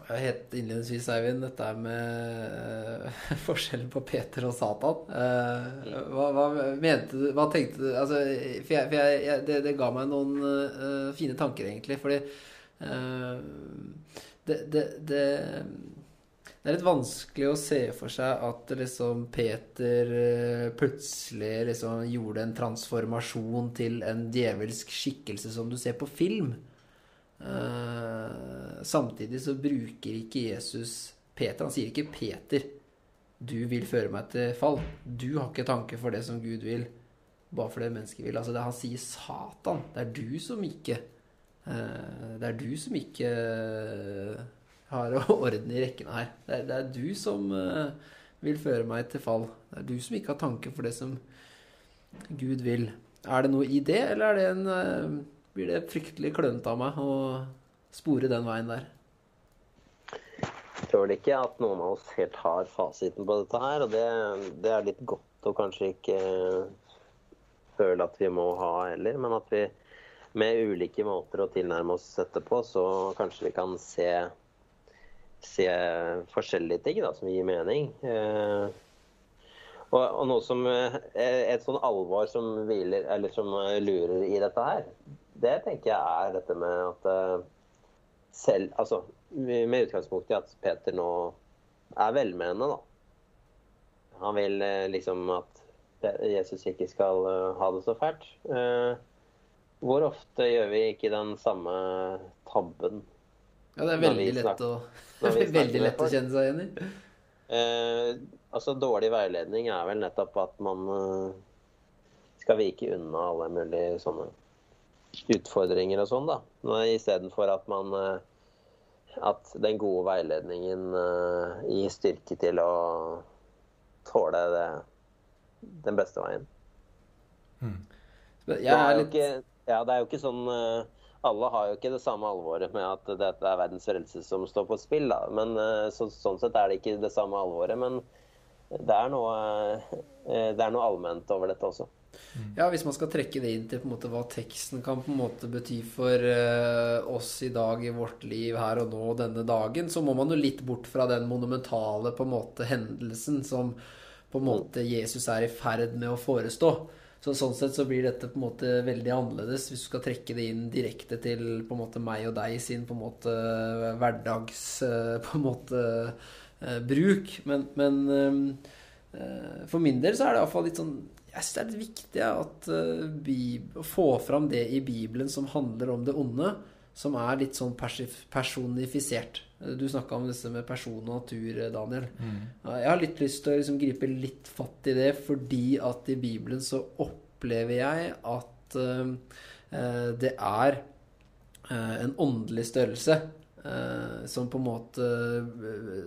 eh, het innledningsvis, Eivind, dette med uh, forskjellen på Peter og Satan. Uh, Hva, hva mente du Hva tenkte du altså, For, jeg, for jeg, jeg, det, det ga meg noen uh, fine tanker, egentlig. Fordi eh, det, det, det er litt vanskelig å se for seg at liksom Peter eh, plutselig liksom gjorde en transformasjon til en djevelsk skikkelse som du ser på film. Eh, samtidig så bruker ikke Jesus Peter. Han sier ikke 'Peter, du vil føre meg til fall'. Du har ikke tanke for det som Gud vil, bare for det mennesket vil. Altså det Han sier 'Satan'. Det er du som ikke uh, Det er du som ikke har orden i rekkene her. Det er, det er du som vil føre meg til fall. Det er du som ikke har tanke for det som Gud vil. Er det noe i det, eller er det en, blir det fryktelig klønete av meg å spore den veien der? Jeg tror ikke at noen av oss helt har fasiten på dette her. Og det, det er litt godt å kanskje ikke føle at vi må ha heller. Men at vi med ulike måter å tilnærme oss dette på, så kanskje vi kan se, se forskjellige ting da, som gir mening. Eh, og, og noe som er Et sånn alvor som hviler, som eh, lurer i dette her, det tenker jeg er dette med at eh, selv Altså med utgangspunkt i at Peter nå er velmenende, da. Han vil eh, liksom at Jesus ikke skal eh, ha det så fælt. Hvor ofte gjør vi ikke den samme tabben? Ja, det er veldig lett å, veldig lett å kjenne seg igjen i. Eh, altså Dårlig veiledning er vel nettopp at man skal vike unna alle mulige sånne utfordringer og sånn, da. Istedenfor at man eh, At den gode veiledningen eh, gir styrke til å tåle det, den beste veien. Jeg det, er litt ikke, ja, det er jo ikke sånn eh, Alle har jo ikke det samme alvoret med at dette er verdens frelse som står på spill. Da. Men så, Sånn sett er det ikke det samme alvoret. Men det er noe, det er noe allment over dette også. Ja, hvis man skal trekke det inn til på en måte hva teksten kan på en måte bety for uh, oss i dag i vårt liv her og nå denne dagen, så må man jo litt bort fra den monumentale på en måte hendelsen som på en måte Jesus er i ferd med å forestå. Så sånn sett så blir dette på en måte veldig annerledes hvis du skal trekke det inn direkte til på en måte meg og deg sin på en måte hverdags eh, på en måte eh, bruk. Men, men for min del så er det iallfall litt sånn jeg synes det er viktig at uh, Bib- å få fram det i Bibelen som handler om det onde, som er litt sånn personifisert. Du snakka om dette med person og natur, eh, Daniel. Mm. Jeg har litt lyst til å liksom gripe litt fatt i det, fordi at i Bibelen så opplever jeg at uh, det er en åndelig størrelse som på en måte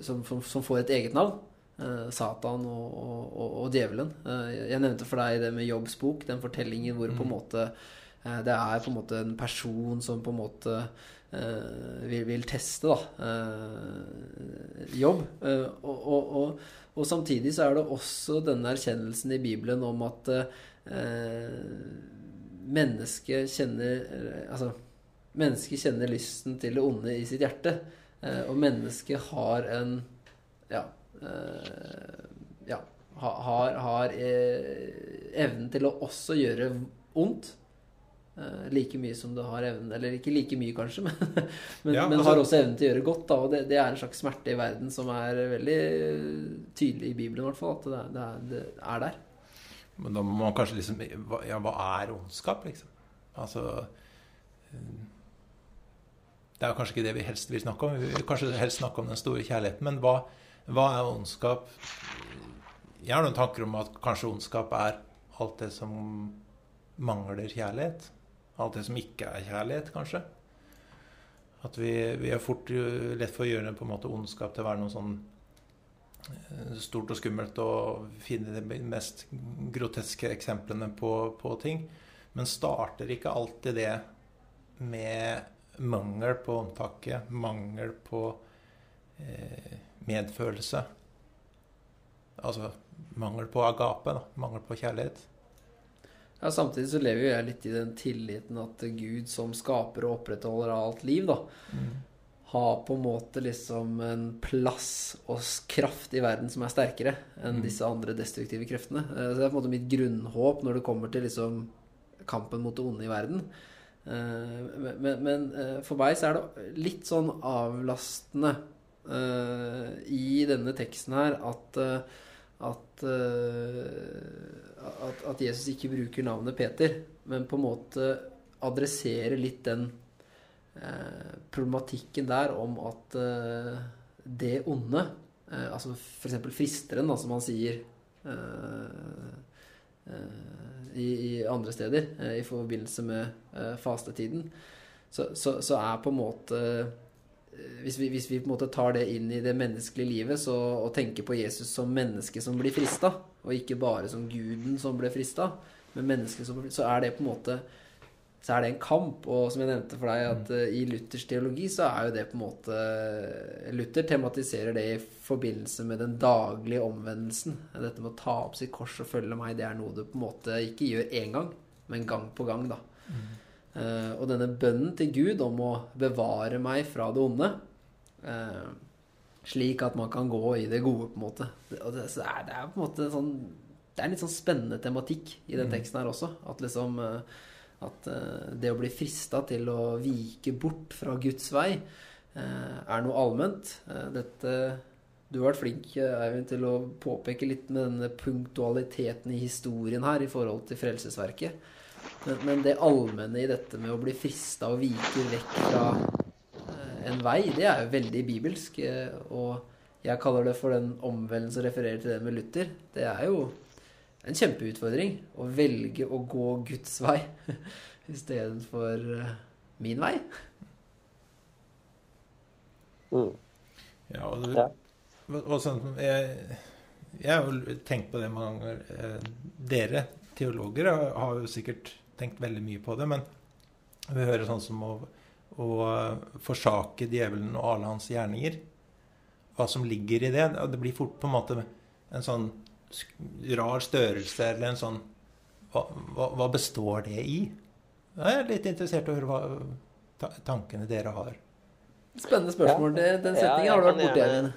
som, som, som får et eget navn. Eh, Satan og, og, og, djevelen. Eh, jeg nevnte for deg det med Jobbs bok, den fortellingen hvor på en måte eh, det er på en måte en person som på en måte uh, vil, vil teste da, uh, jobb. Uh, og, og, og, og samtidig så er det også denne erkjennelsen i Bibelen om at mennesket kjenner Altså, mennesket kjenner lysten til det onde i sitt hjerte. Og mennesket har en Ja. Eh, ja har, har eh, evnen til å også gjøre vondt. Eh, like mye som du har evnen Eller ikke like mye, kanskje, men, men, Ja, men altså- har også evnen til å gjøre godt. Da, og det, det er en slags smerte i verden som er veldig tydelig i Bibelen, i hvert fall. At det, det, er, det er der. Men da må man kanskje liksom Ja, hva er ondskap, liksom? Altså Det er jo kanskje ikke det vi helst vil snakke om. Vi vil kanskje helst snakke om den store kjærligheten. Men hva, hva er ondskap? Jeg har noen tanker om at kanskje ondskap er alt det som mangler kjærlighet. Alt det som ikke er kjærlighet, kanskje. At vi, vi er fort lett for å gjøre på en måte ondskap til å være noe sånn eh, stort og skummelt og finne de mest groteske eksemplene på, på ting. Men starter ikke alltid det med mangel på omtanke, mangel på eh, medfølelse? Altså mangel på agape, da. Mangel på kjærlighet. Ja, Samtidig så lever jo jeg litt i den tilliten at Gud som skaper og opprettholder alt liv, da, har på en måte liksom en plass og kraft i verden som er sterkere enn disse andre destruktive kreftene. Eh, Så det er på en måte mitt grunnhåp når det kommer til liksom kampen mot det onde i verden. Eh, Men, men, eh, for meg så er det litt sånn avlastende i denne teksten her at eh, at, eh, at, at Jesus ikke bruker navnet Peter, men på en måte adresserer litt den eh, problematikken der om at eh, det onde, eh, altså f.eks. fristeren, da, som han sier eh, eh, i, i andre steder eh, i forbindelse med eh, fastetiden, så, så, så er på en måte eh, hvis vi, hvis vi på en måte tar det inn i det menneskelige livet så, og tenker på Jesus som menneske som blir frista, og ikke bare som guden som ble frista, men mennesket som ble, så er det på en måte så er det en kamp. Og som jeg nevnte for deg, at eh, i Luthers teologi så er jo det på en måte Luther tematiserer det i forbindelse med den daglige omvendelsen. Dette med å ta opp sitt kors og følge meg, det er noe du på en måte ikke gjør én gang, men gang på gang, da. Eh, og denne bønnen til Gud om å bevare meg fra det onde, eh, slik at man kan gå i det gode, på en måte. Og det, så er, det er på en måte sånn Det er en litt sånn spennende tematikk i den teksten her også. At liksom eh, At eh, det å bli frista til å vike bort fra Guds vei eh, er noe allment. Eh, dette du har vært flink Eivind, til å påpeke litt med denne punktualiteten i historien her i forhold til Frelsesverket. Men, men det allmenne i dette med å bli frista og vike vekk fra eh, en vei, det er jo veldig bibelsk. eh, Og jeg kaller det for den omvendelsen som refererer til det med Luther. Det er jo en kjempeutfordring å velge å gå Guds vei istedenfor uh, min vei. Mm. Ja, og, du, og, sånn, jeg, jeg har jo tenkt på det mange ganger. Eh, Dere teologer har- jo sikkert tenkt veldig mye på det, men vi hører sånn som å, å forsake djevelen og alle hans gjerninger. Hva som ligger i det. Det blir fort på en måte en sånn rar størrelse eller en sånn hva, hva, hva består det i? Jeg er litt interessert i å høre hva tankene dere har. Spennende spørsmål. Ja. den setningen ja, har du vært borti,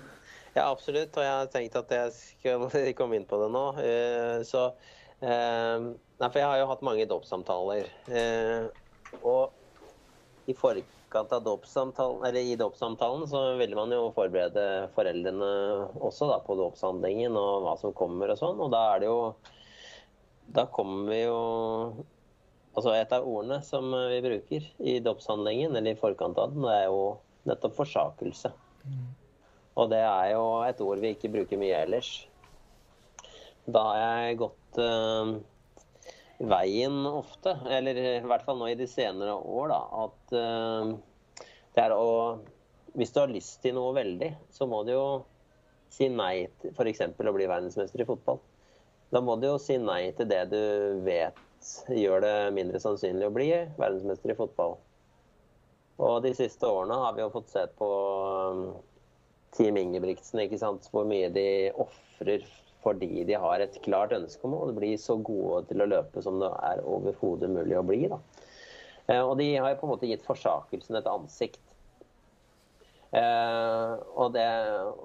Ja, absolutt. Og jeg har tenkt at jeg skal komme inn på det nå. Eh, Så eh, Nei, for jeg har jo hatt mange dåpssamtaler. Eh, Og i forkant av dåpssamtalen, eller i dåpssamtalen, så ville man jo forberede foreldrene også da, på dåpshandlingen og hva som kommer og sånn. Og da er det jo Da kommer vi jo Altså et av ordene som vi bruker i dåpshandlingen, eller i forkant av den, det er jo nettopp forsakelse. Og det er jo et ord vi ikke bruker mye ellers. Da har jeg gått eh, veien ofte, eller i hvert fall nå i de senere år, da, at eh, det er å Hvis du har lyst til noe veldig, så må du jo si nei til f.eks. å bli verdensmester i fotball. Da må du jo si nei til det du vet gjør det mindre sannsynlig å bli verdensmester i fotball. Og de siste årene har vi jo fått sett på um, Team Ingebrigtsen, ikke sant? hvor mye de ofrer fordi de har et klart ønske om å bli så gode til å løpe som det er overhodet mulig å bli. Da. Eh, Og de har på en måte gitt forsakelsen et ansikt. Eh, og, det,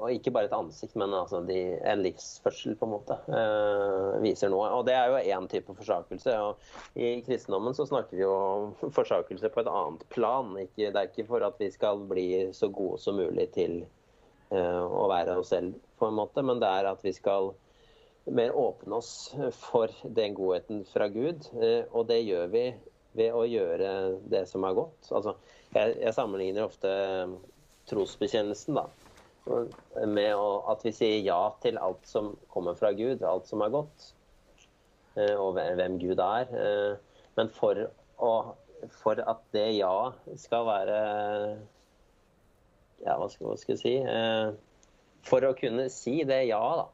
og ikke bare et ansikt, men altså de, en livsførsel, på en måte, eh, viser noe. Og det er jo én type forsakelse. Og I kristendommen så snakker vi jo om forsakelse på et annet plan. Ikke, det er ikke for at vi skal bli så gode som mulig til eh, å være oss selv, på en måte, men det er at vi skal mer åpne oss for den godheten fra Gud. eh, Og det gjør vi ved å gjøre det som er godt. Altså, jeg, jeg sammenligner ofte trosbekjennelsen da, med å, at vi sier ja til alt som kommer fra Gud, alt som er godt, eh, og hvem Gud er. Eh, Men for, å, for at det ja skal være Ja, hva skal, hva skal jeg si? Eh, For å kunne si det ja, da,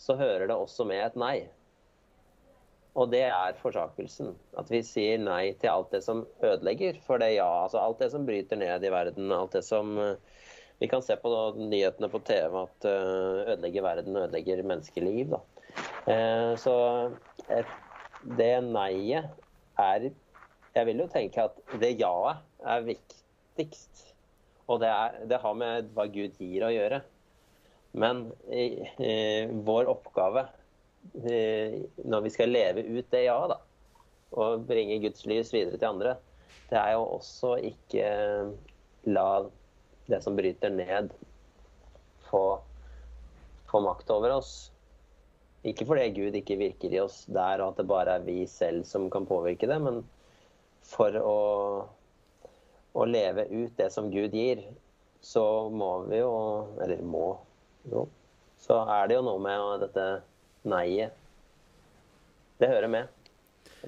så hører det også med et nei. Og det er forsakelsen. At vi sier nei til alt det som ødelegger for det ja. Altså alt det som bryter ned i verden. Alt det som eh, Vi kan se på nyhetene på TV at eh, ødelegger verden, ødelegger menneskeliv. da. Eh, så et, det nei-et er Jeg vil jo tenke at det ja-et er viktigst. Og det, er, det har med hva Gud gir å gjøre. Men eh, vår oppgave eh, når vi skal leve ut det ja-et, da, og bringe Guds lys videre til andre, det er jo også ikke la det som bryter ned, få, få makt over oss. Ikke fordi Gud ikke virker i oss der, og at det bare er vi selv som kan påvirke det, men for å, å leve ut det som Gud gir, så må vi jo Eller må jo. Så er det jo noe med dette nei-et. Det hører med.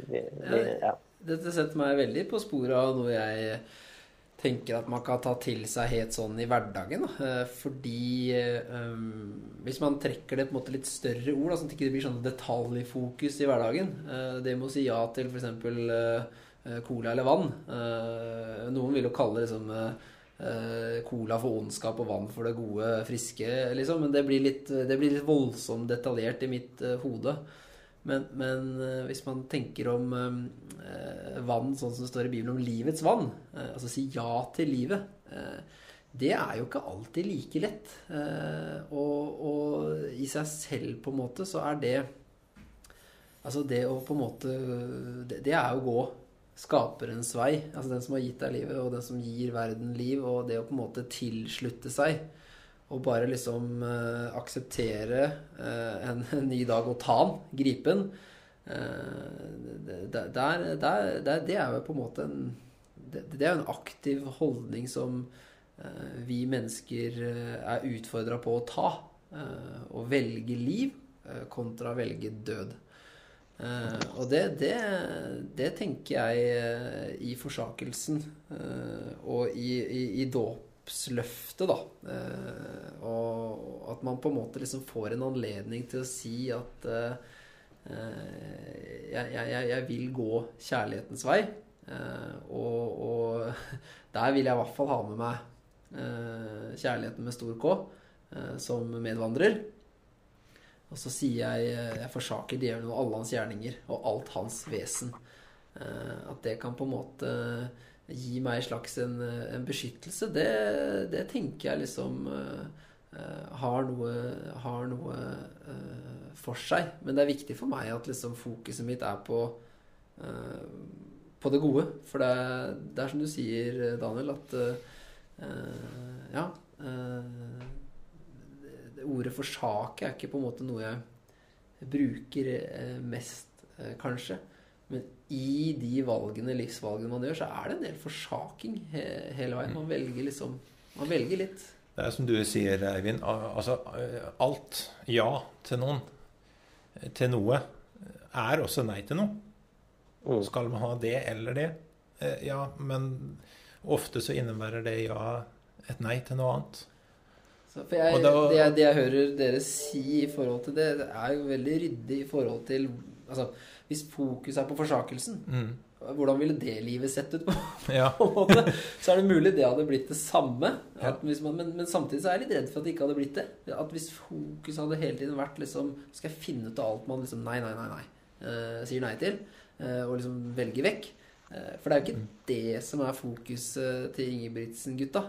Vi, vi, ja. Dette setter meg veldig på sporet av noe jeg tenker at man kan ta til seg helt sånn i hverdagen. Da. Eh, fordi um, hvis man trekker det på en måte litt større ord, da, sånn at det ikke blir sånn detaljfokus i hverdagen uh, Det med å si ja til f.eks. Uh, cola eller vann. Uh, noen vil jo kalle det liksom cola for ondskap og vann for det gode, friske, liksom. Men det blir litt, det blir litt voldsomt detaljert i mitt hode. Men, men uh, hvis man tenker om uh, vann sånn som det står i Bibelen om livets vann, uh, altså si ja til livet, det er jo ikke alltid like lett. Og, og, i seg selv, på en måte, så er det Altså det å på en måte Det, det er å gå skaperens vei. Altså den som har gitt deg livet, og den som gir verden liv, og det å på en måte tilslutte seg og bare liksom uh, akseptere uh, en, en, ny dag og ta den, gripe den uh, der, der, der, Det er jo på en måte en Det, det er jo en aktiv holdning som vi mennesker er utfordra på å ta. Å velge liv kontra å velge død. Og det, det, det, tenker jeg i forsakelsen og i, i, i dåpsløftet, da. Uh, og at man på en måte liksom får en anledning til å si at eh, jeg, jeg, jeg, vil gå kjærlighetens vei. Eh, og, og, der vil jeg i hvert fall ha med meg kjærligheten med stor K som medvandrer. Og så sier jeg jeg forsaker djevelen og alle hans gjerninger og alt hans vesen. At det kan på en måte gi meg en slags en, en beskyttelse, det, det, tenker jeg liksom uh, har noe, har noe uh, for seg. Men det er viktig for meg at liksom fokuset mitt er på, uh, på det gode. For det, det, er som du sier, Daniel, at ja Ordet 'forsake' er ikke på en måte noe jeg bruker mest, kanskje. Men i de valgene, livsvalgene man gjør, så er det en del forsaking he hele veien. Man velger liksom Man velger litt. Det er som du sier, Eivind. Altså alt ja til noen, til noe, er også nei til noe. Mm. Skal man ha det eller det? Eh, ja, men ofte så innebærer det ja et nei til noe annet. Så for jeg, da, det, jeg, det, jeg, hører dere si i forhold til det, det er jo veldig ryddig i forhold til altså, hvis fokus er på forsakelsen, mm. hvordan ville det livet sett ut? på, ja. på en måte? Så er det mulig det hadde blitt det samme. Man, men, men, samtidig så er jeg litt redd for at det ikke hadde blitt det. At hvis fokus hadde hele tiden vært liksom Skal jeg finne ut av alt man liksom Nei, nei, nei, nei. Uh, sier nei til. Uh, og liksom velger vekk. Uh, for det er jo ikke mm. det som er fokuset til Ingebrigtsen-gutta.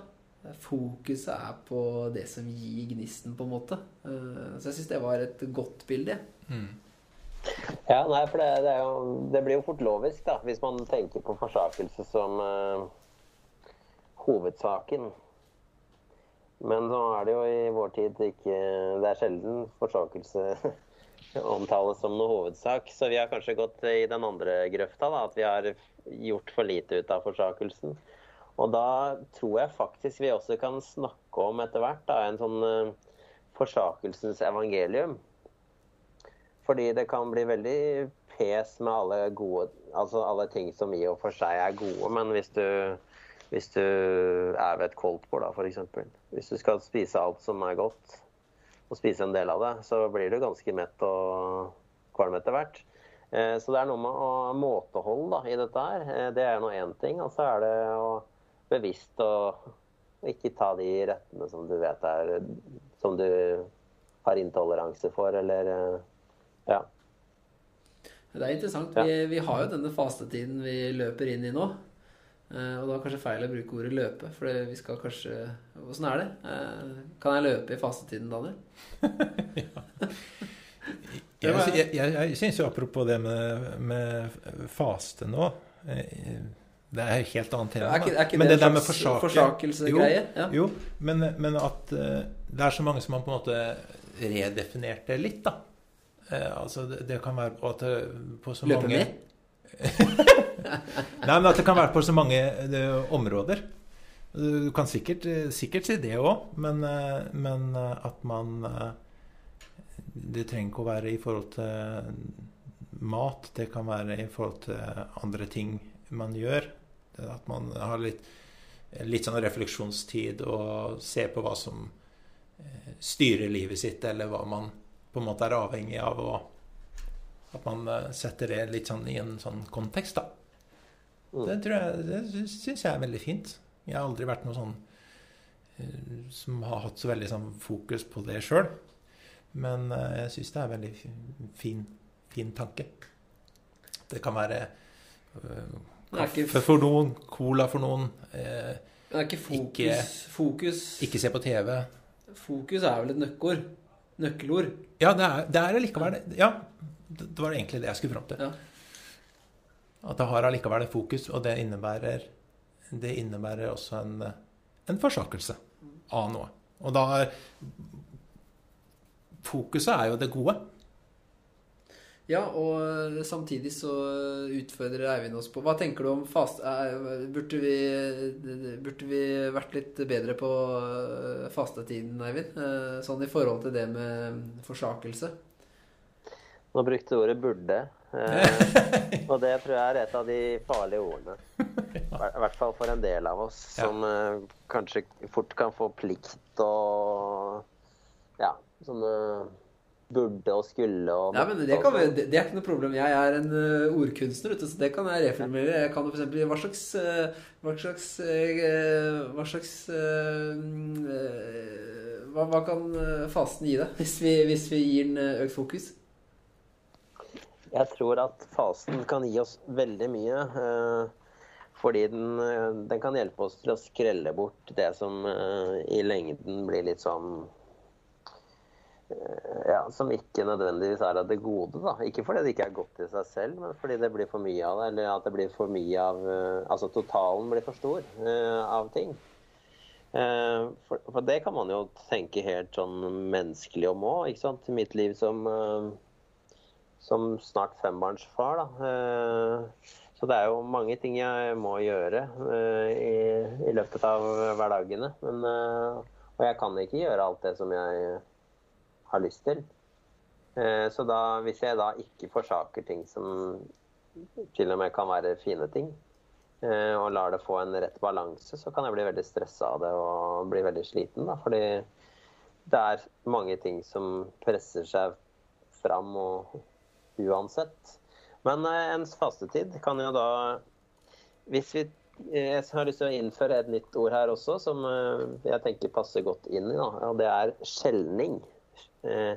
Fokuset er på det som gir gnisten, på en måte. Så jeg syns det var et godt bilde. Mm. Ja, nei, for det, det, jo, det, blir jo fort lovisk, da, hvis man tenker på forsakelse som uh, hovedsaken. Men nå er det jo i vår tid ikke Det er sjelden forsakelse omtales som noe hovedsak. Så vi har kanskje gått i den andre grøfta, da, at vi har gjort for lite ut av forsakelsen. Og da tror jeg faktisk vi også kan snakke om etter hvert da, en sånn uh, forsakelsens evangelium. Fordi det kan bli veldig pes med alle gode Altså alle ting som i og for seg er gode, men hvis du, hvis du er ved et koldtbord, da, f.eks. Hvis du skal spise alt som er godt, og spise en del av det, så blir du ganske mett og kvalm etter hvert. Eh, så det er noe med å måtehold da, i dette her. Eh, det er nå én ting. Og så er det å bevisst å ikke ta de rettene som du vet er Som du har intoleranse for, eller eh, Ja. Det er interessant. Ja. Vi, vi har jo denne fastetiden vi løper inn i nå. Eh, og da er kanskje feil å bruke ordet 'løpe', for vi skal kanskje Åssen er det? Eh, kan jeg løpe i fastetiden, Daniel? Jeg, jeg, jeg, jeg syns jo apropos det med, med faste nå eh, Det er et helt annet tema. Er ikke, er ikke men det, det der med forsake forsakelsegreie? Ja. Jo, men, men at uh, det er så mange som har på en måte redefinert det litt, da. Uh, altså det, det kan være at det, på så Løper mange? Nei, men at det kan være på så mange eh, områder. Du kan sikkert, eh, sikkert si det òg, men, eh, men eh, at man eh, Det trenger ikke å være i forhold til mat. Det kan være i forhold til andre ting man gjør. At man har litt, litt sånn refleksjonstid og ser på hva som eh, styrer livet sitt, eller hva man på en måte er avhengig av. Og at man eh, setter det litt sånn i en sånn kontekst, da. Mm. Det tror jeg, det syns jeg er veldig fint. Jeg har aldri vært noe sånn eh, som har hatt så veldig sånn fokus på det sjøl. Men jeg syns det er en veldig fin, fin tanke. Det kan være ikke- kaffe for noen, cola for noen. eh, Det er ikke fokus. Ikke- fokus ikke se på TV. Fokus er vel et nøkkeord. Nøkkelord. Ja, det er, det er allikevel det. Ja, det det var egentlig det jeg skulle fram til. Ja. At det har allikevel et fokus, og det innebærer, det innebærer også en, en forsakelse av noe. Og da er Fokuset er jo det gode. Ja, og samtidig så utfordrer Eivind oss på Hva tenker du om fast... eh, Burde vi, burde vi vært litt bedre på eh, fastetiden, Eivind? Eh, Sånn i forhold til det med forsakelse? Nå brukte du ordet 'burde'. Og det tror jeg er et av de farlige ordene. I hvert fall for en del av oss som kanskje fort kan få plikt og Ja, sånne burde og skulle og Nei, men det, kan, vi- det, det er ikke noe problem. Jeg er en eh, ordkunstner, vet du, så det kan jeg reformulere. Jeg kan eksempel Hva slags eh, Hva slags eh, Hva slags hva, hva kan fasen fasten gi deg, hvis vi, hvis vi gir den økt fokus? Jeg tror at fasen kan gi oss veldig mye. fordi den, den kan hjelpe oss til å skrelle bort det som i lengden blir litt sånn ja, Som ikke nødvendigvis er av det gode. da. Ikke fordi det ikke er godt i seg selv, men fordi det blir for mye av det. Eller at det blir for mye av eh, Altså totalen blir for stor uh, av ting. Uh, For, for det kan man jo tenke helt sånn menneskelig om òg. Mitt liv som uh, som snart fembarnsfar. Da. Så det er jo mange ting jeg må gjøre i, i løpet av hverdagene. Men, og jeg kan ikke gjøre alt det som jeg har lyst til. Eh, Så da, hvis jeg da ikke forsaker ting som til og med kan være fine ting, eh, og lar det få en rett balanse, så kan jeg bli veldig stressa av det og bli veldig sliten. Da, fordi det er mange ting som presser seg fram og uansett. Men eh, en fastetid kan jo da Hvis vi Jeg har lyst til å innføre et nytt ord her også, som jeg tenker passer godt inn i. Da, og det er skjelning. Eh,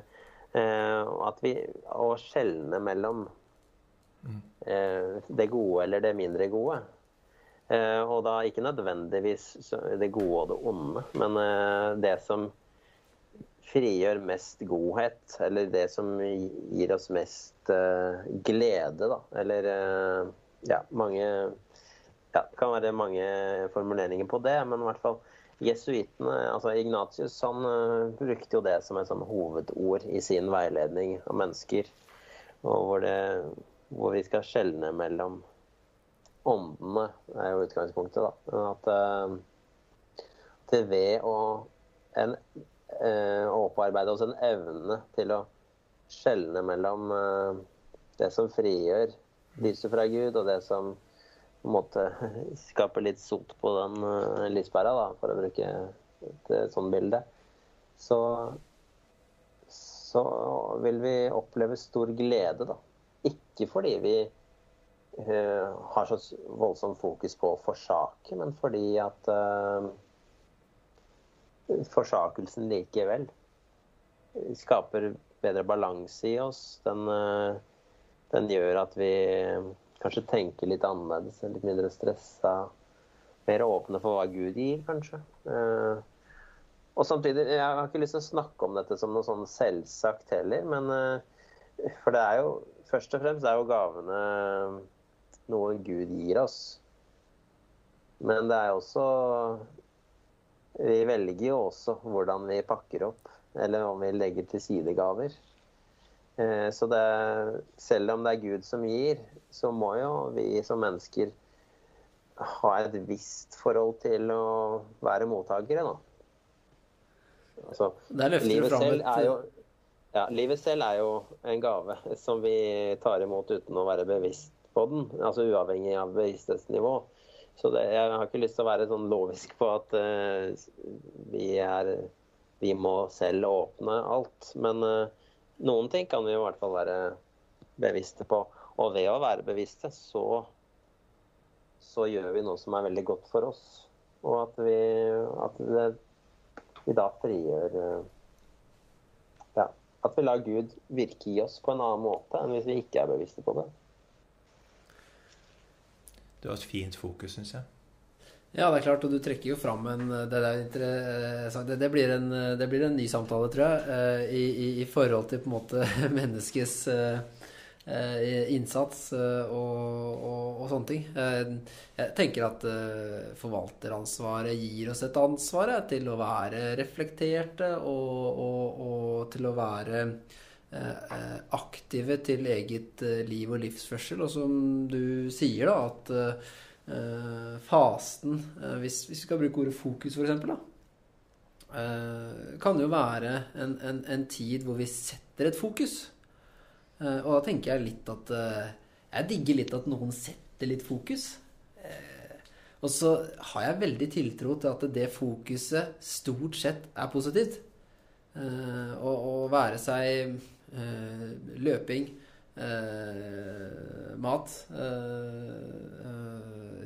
eh, at vi Å skjelne mellom eh, det gode eller det mindre gode. Og da ikke nødvendigvis det gode og det onde, men det som frigjør mest godhet, eller det som gir oss mest glede, da. Eller ja, mange Ja, det kan være mange formuleringer på det, men i hvert fall jesuittene, altså Ignatius, han eh, brukte jo det som et sånn hovedord i sin veiledning av mennesker. Hvor, det, hvor vi skal skjelne mellom åndene, er jo utgangspunktet, da. At uh, til ved å en uh, opparbeide oss en evne til å skjelne mellom uh, det som frigjør lyset fra Gud, og det som på en måte skape litt sot på den uh, lyspæra, da, for å bruke et eh, sånt bilde, så, så vil vi oppleve stor glede, da. Ikke fordi vi uh, har så voldsomt fokus på å forsake, men fordi at uh, forsakelsen likevel skaper bedre balanse i oss. Den, den gjør at vi kanskje tenke litt annerledes, er litt mindre stressa. Mer åpne for hva Gud gir, kanskje. Eh, og samtidig, Jeg har ikke lyst til å snakke om dette som noe sånn selvsagt heller, men eh, For det er jo først og fremst er jo gavene noe Gud gir oss. Men det er også Vi velger jo også hvordan vi pakker opp, eller om vi legger til side gaver. Eh, så det, selv om det er Gud som gir, så må jo vi som mennesker ha et visst forhold til å være mottakere, da. Altså, livet selv et er jo ja, livet selv er jo en gave som vi tar imot uten å være bevisst på den. Altså uavhengig av bevissthetsnivå. Så det, jeg har ikke lyst til å være sånn lovisk på at uh, vi er Vi må selv åpne alt. Men eh, noen ting kan vi i hvert fall være bevisste på. Og ved å være bevisste, så så gjør vi noe som er veldig godt for oss. Og at vi, at det, vi da frigjør eh, ja, At vi lar Gud virke i oss på en annen måte enn hvis vi ikke er bevisste på det. Det var et fint fokus, syns jeg. Ja, det er klart, og du trekker jo fram en Det, der, det, det, blir, en, det blir en ny samtale, tror jeg, eh, i, i, i forhold til på en måte menneskets eh, eh, innsats og, og, og sånne ting. Jeg tenker at forvalteransvaret gir oss et ansvar til å være reflekterte og, og, til å være aktive til eget liv og livsførsel. Og som du sier, da, at fasten, uh, hvis, hvis, vi skal bruke ordet fokus f.eks., uh, kan jo være en, en, en, tid hvor vi setter et fokus. og da tenker jeg litt at Jeg digger litt at noen setter litt fokus. og så har jeg veldig tiltro til at det fokuset stort sett er positivt. å være seg løping Eh, mat, eh,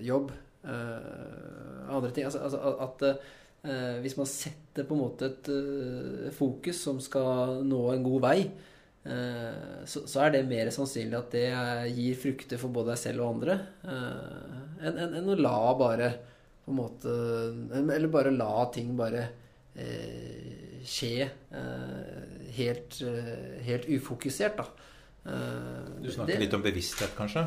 jobb, eh, andre ting. Altså, altså at hvis man setter på en måte et fokus som skal nå en god vei, så, er det mer sannsynlig at det gir frukter for både deg selv og andre, enn en, en å la bare på en måte Eller bare la ting bare eh, skje eh, helt, helt ufokusert, da. Du snakker det, litt om bevissthet, kanskje?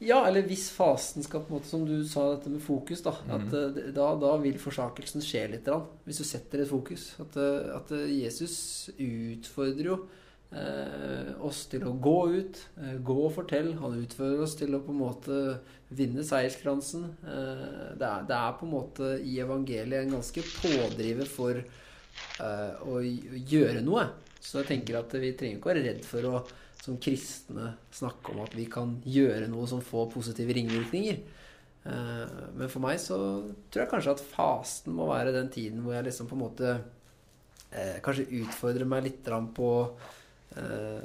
Ja, eller hvis fasen skal på en måte, Som du sa, dette med fokus. Da mm. at, da, da, vil forsakelsen skje litt. Hvis du setter et fokus. At, at Jesus utfordrer jo eh, oss til å gå ut. Eh, gå og fortelle. Han utfordrer oss til å på en måte vinne seierskransen. Eh, det, er, det, er, på en måte i evangeliet en ganske pådriver for eh, å gjøre noe. Så jeg tenker at vi trenger ikke å være redd for å som kristne snakke om at vi kan gjøre noe som får positive ringvirkninger. Eh, men for meg så tror jeg kanskje at fasten må være den tiden hvor jeg liksom på en måte eh, kanskje utfordrer meg litt på eh,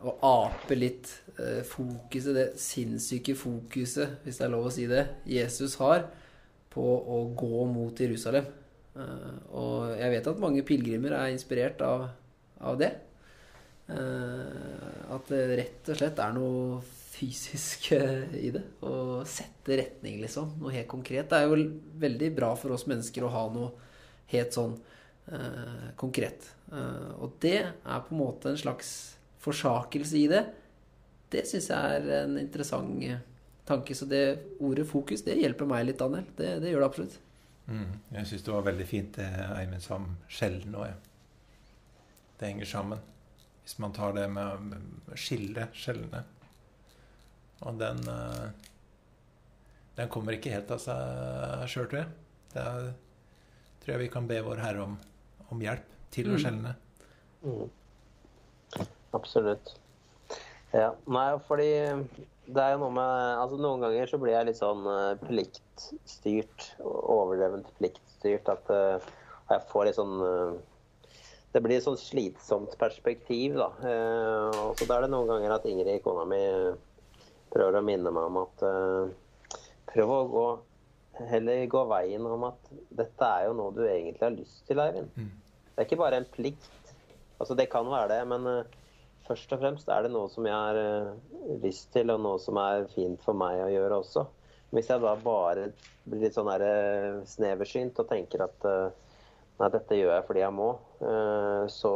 å ape litt fokuset, det sinnssyke fokuset, hvis det er lov å si det, Jesus har på å gå mot Jerusalem. Og jeg vet at mange pilegrimer er inspirert av, av det. Eh, at det rett og slett er noe fysisk eh, i det. Å sette retning, liksom. Noe helt konkret. Det er jo veldig bra for oss mennesker å ha noe helt sånn eh, konkret. Eh, og det er på en måte en slags forsakelse i det. Det syns jeg er en interessant tanke. Så det ordet fokus, det hjelper meg litt, Daniel. Det, det gjør det absolutt. Mm, jeg syns det var veldig fint det Eivind sa om sjelden òg. Det henger sammen. Hvis man tar det med å skille skjellene. Og den eh, Den kommer ikke helt av seg sjøl, tror jeg. Det er, tror jeg vi kan be Vår Herre om, om hjelp til å mm. skjelne. Mm. Absolutt. Ja. Nei, fordi det er jo noe med Altså noen ganger så blir jeg litt sånn uh, pliktstyrt. Overdrevent pliktstyrt. At uh, jeg får litt sånn det blir et sånn slitsomt perspektiv, da. Eh, og så da er det noen ganger at Ingrid, kona mi, prøver å minne meg om at uh, prøv å gå heller gå veien om at dette er jo noe du egentlig har lyst til, Eivind. Mm. Det er ikke bare en plikt. Altså, det kan være det, men eh, først og fremst er det noe som jeg har eh, lyst til, og noe som er fint for meg å gjøre også. Hvis jeg da bare blir litt sånn eh, sneversynt og tenker at eh, nei, dette gjør jeg fordi jeg må, eh, så,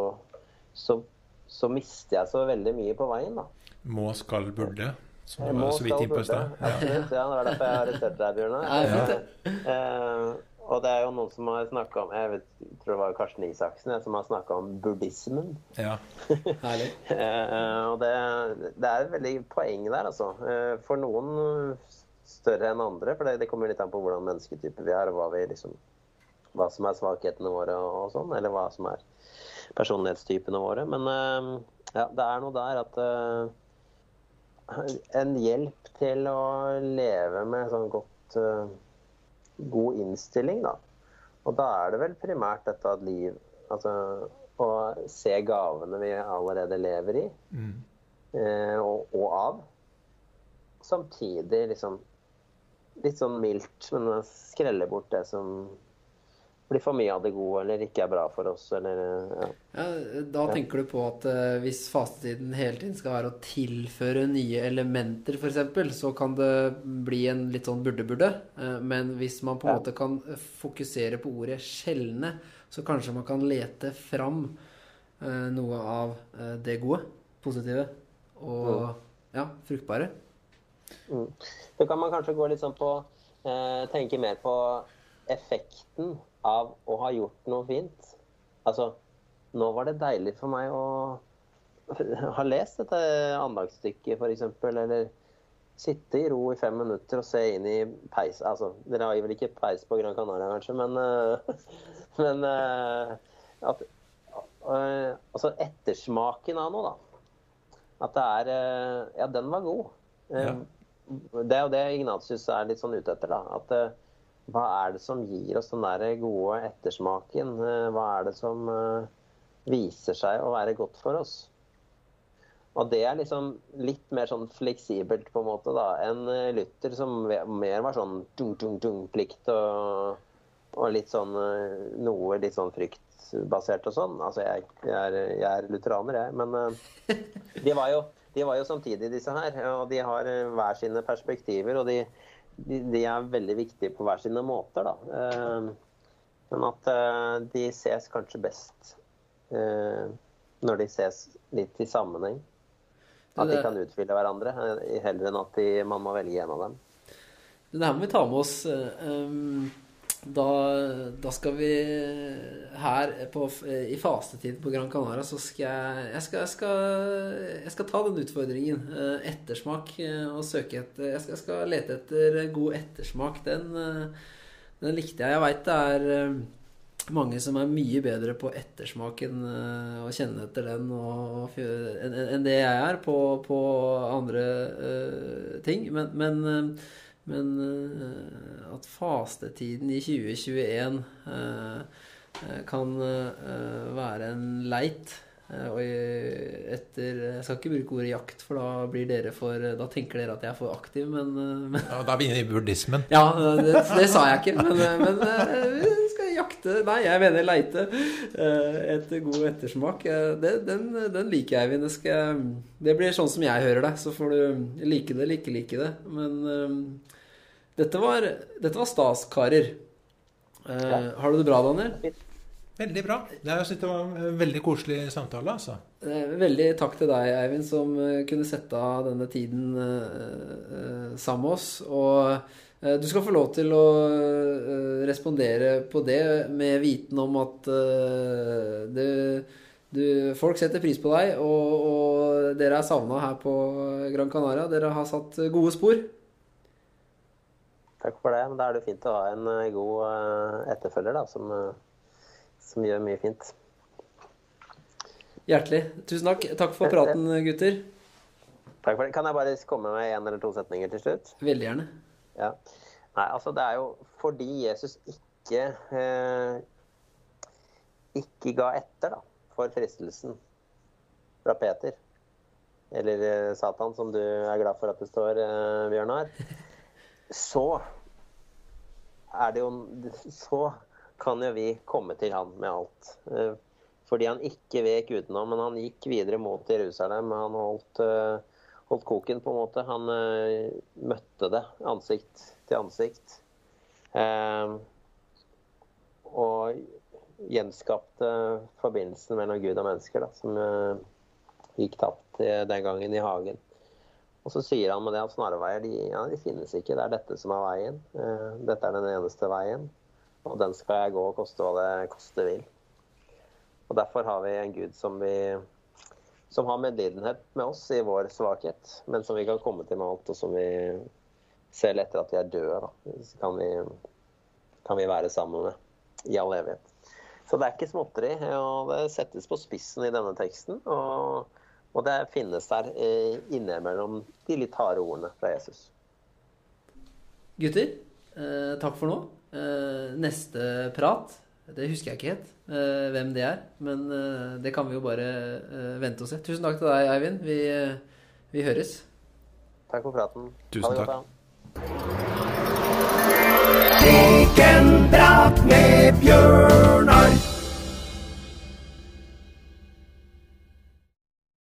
så, så mister jeg så veldig mye på veien, da. Må, skal, burde. Som du var så vidt innpå i stad. Ja. Absolutt, ja, det var derfor jeg arresterte deg, Bjørnar. Ja, Eh, og det er jo noen som har snakka om Jeg vet, tror det var Karsten Isaksen jeg, som har snakka om buddhismen. Ja. Herlig. Eh, og det, det er et veldig poeng der, altså. Eh, for noen større enn andre. For det, det kommer litt an på hvordan mennesketyper vi er, og hva, vi liksom, hva som er svakhetene våre og, sånn. Eller hva som er personlighetstypene våre. Men eh, ja, det er noe der at eh, En hjelp til å leve med sånn godt eh, God innstilling, da. Og da er det vel primært dette at liv Altså å se gavene vi allerede lever i, Mm. eh, og, og av. Samtidig liksom litt sånn mildt, men skrelle bort det som blir for mye av det gode, eller ikke er bra for oss, eller ja. Ja, da tenker du på at uh, hvis fastetiden hele tiden skal være å tilføre nye elementer, f.eks., så kan det bli en litt sånn burde-burde. Uh, men hvis man på en Ja. måte kan fokusere på ordet sjeldne, så kanskje man kan lete fram uh, noe av eh, det gode, positive og ja, fruktbare. Mm. Så kan man kanskje gå litt sånn på eh, Tenke mer på effekten av å ha gjort noe fint. Altså, nå var det deilig for meg å ha lest dette andagsstykket, f.eks. Eller sitte i ro i fem minutter og se inn i peis. Altså, dere har vel ikke peis på Gran Canaria, kanskje, men, uh, men uh, at, uh, Altså ettersmaken av noe, da. At det er Ja, den var god. Ja. Det er jo det Ignatius er litt sånn ute etter. da, at Hva er det som gir oss den der gode ettersmaken? Eh, Hva er det som eh, viser seg å være godt for oss? Og det er liksom litt mer sånn fleksibelt på en måte da, enn eh, Luther, som mer var sånn dung-dung-dung-plikt og, og litt sånn noe litt sånn fryktbasert og sånn. Altså, jeg, jeg, er, jeg er lutheraner, jeg, men de var, jo, de var jo samtidig, disse her. Og de har hver sine perspektiver, og de, de, de er veldig viktige på hver sine måter, da. Eh, Men at eh, de ses kanskje best eh, når de ses litt i sammenheng. At de kan utfylle hverandre, heller enn at de, man må velge en av dem. Det her må vi ta med oss. um, Da, da skal vi her på, i fastetid på Gran Canaria, så skal jeg Jeg skal, jeg skal, jeg skal ta den utfordringen. eh, Ettersmak eh, og søke etter Jeg skal, jeg skal lete etter god ettersmak. Den, eh, den likte jeg. Jeg veit det er eh, mange som er mye bedre på ettersmaken og kjenne etter den enn en, en det jeg er på, på andre uh, ting. Men, men, eh, men eh, at fastetiden i 2021 eh, eh, kan være en leit. og etter Jeg skal ikke bruke ordet jakt, for da blir dere for Da tenker dere at jeg er for aktiv, men, men ja, da er vi inne i buddhismen. ja, det, det sa jeg ikke, men, men jakte Nei, jeg mener leite Et etter god ettersmak. Eh, Det, den, den liker jeg, Eivind. Det, skal- det blir sånn som jeg hører det. Så får du like det eller ikke like det. Men uh, dette var, dette var stas, karer. Eh, Har du det bra, Daniel? Veldig bra. Det jeg synes det var en veldig koselig samtale, altså. Eh, Veldig takk til deg, Eivind, som eh, kunne sette av denne tiden eh, eh, sammen med oss. Og eh, du skal få lov til å eh, respondere på det med viten om at eh, det, du, folk setter pris på deg, og, og dere er savna her på Gran Canaria. Dere har satt gode spor. Takk for det. Men da er det fint å ha en eh, god eh, etterfølger da, som, eh, som gjør mye fint. Hjertelig. Tusen takk. Takk for praten, gutter. Takk for det. Kan jeg bare komme med en eller to setninger til slutt? Veldig gjerne. Ja. Nei, altså det er jo fordi Jesus ikke eh, ikke ga etter da, for fristelsen fra Peter. Eller eh, Satan, som du er glad for at det står, eh, Bjørnar. Så er det jo Så kan jo vi komme til han med alt. Eh, fordi han ikke vek utenom, men han gikk videre mot Jerusalem. Han holdt, eh, holdt koken, på en måte. Han eh, møtte det ansikt til ansikt. Eh, og gjenskapte forbindelsen mellom Gud og mennesker, da, som eh, gikk tapt den gangen i hagen. Og så sier han med det at snarveier de, ja, de finnes ikke. Det er dette som er veien. Dette er den eneste veien. Og den skal jeg gå og koste hva det koste vil. Og Derfor har vi en Gud som, vi, som har medlidenhet med oss i vår svakhet, men som vi kan komme til med alt, og som vi selv etter at vi er døde, da, kan vi, kan vi være sammen med i all evighet. Så det er ikke småtteri. og Det settes på spissen i denne teksten. Og, og det finnes der eh, innimellom de litt harde ordene fra Jesus. Gutter, eh, takk for nå. Eh, neste prat, det husker jeg ikke helt uh, hvem det er. Men uh, det kan vi jo bare uh, vente og se. Tusen takk til deg, Eivind. Vi, vi høres. Takk for praten. Tusen Ha det takk. godt, da. Prekenprat med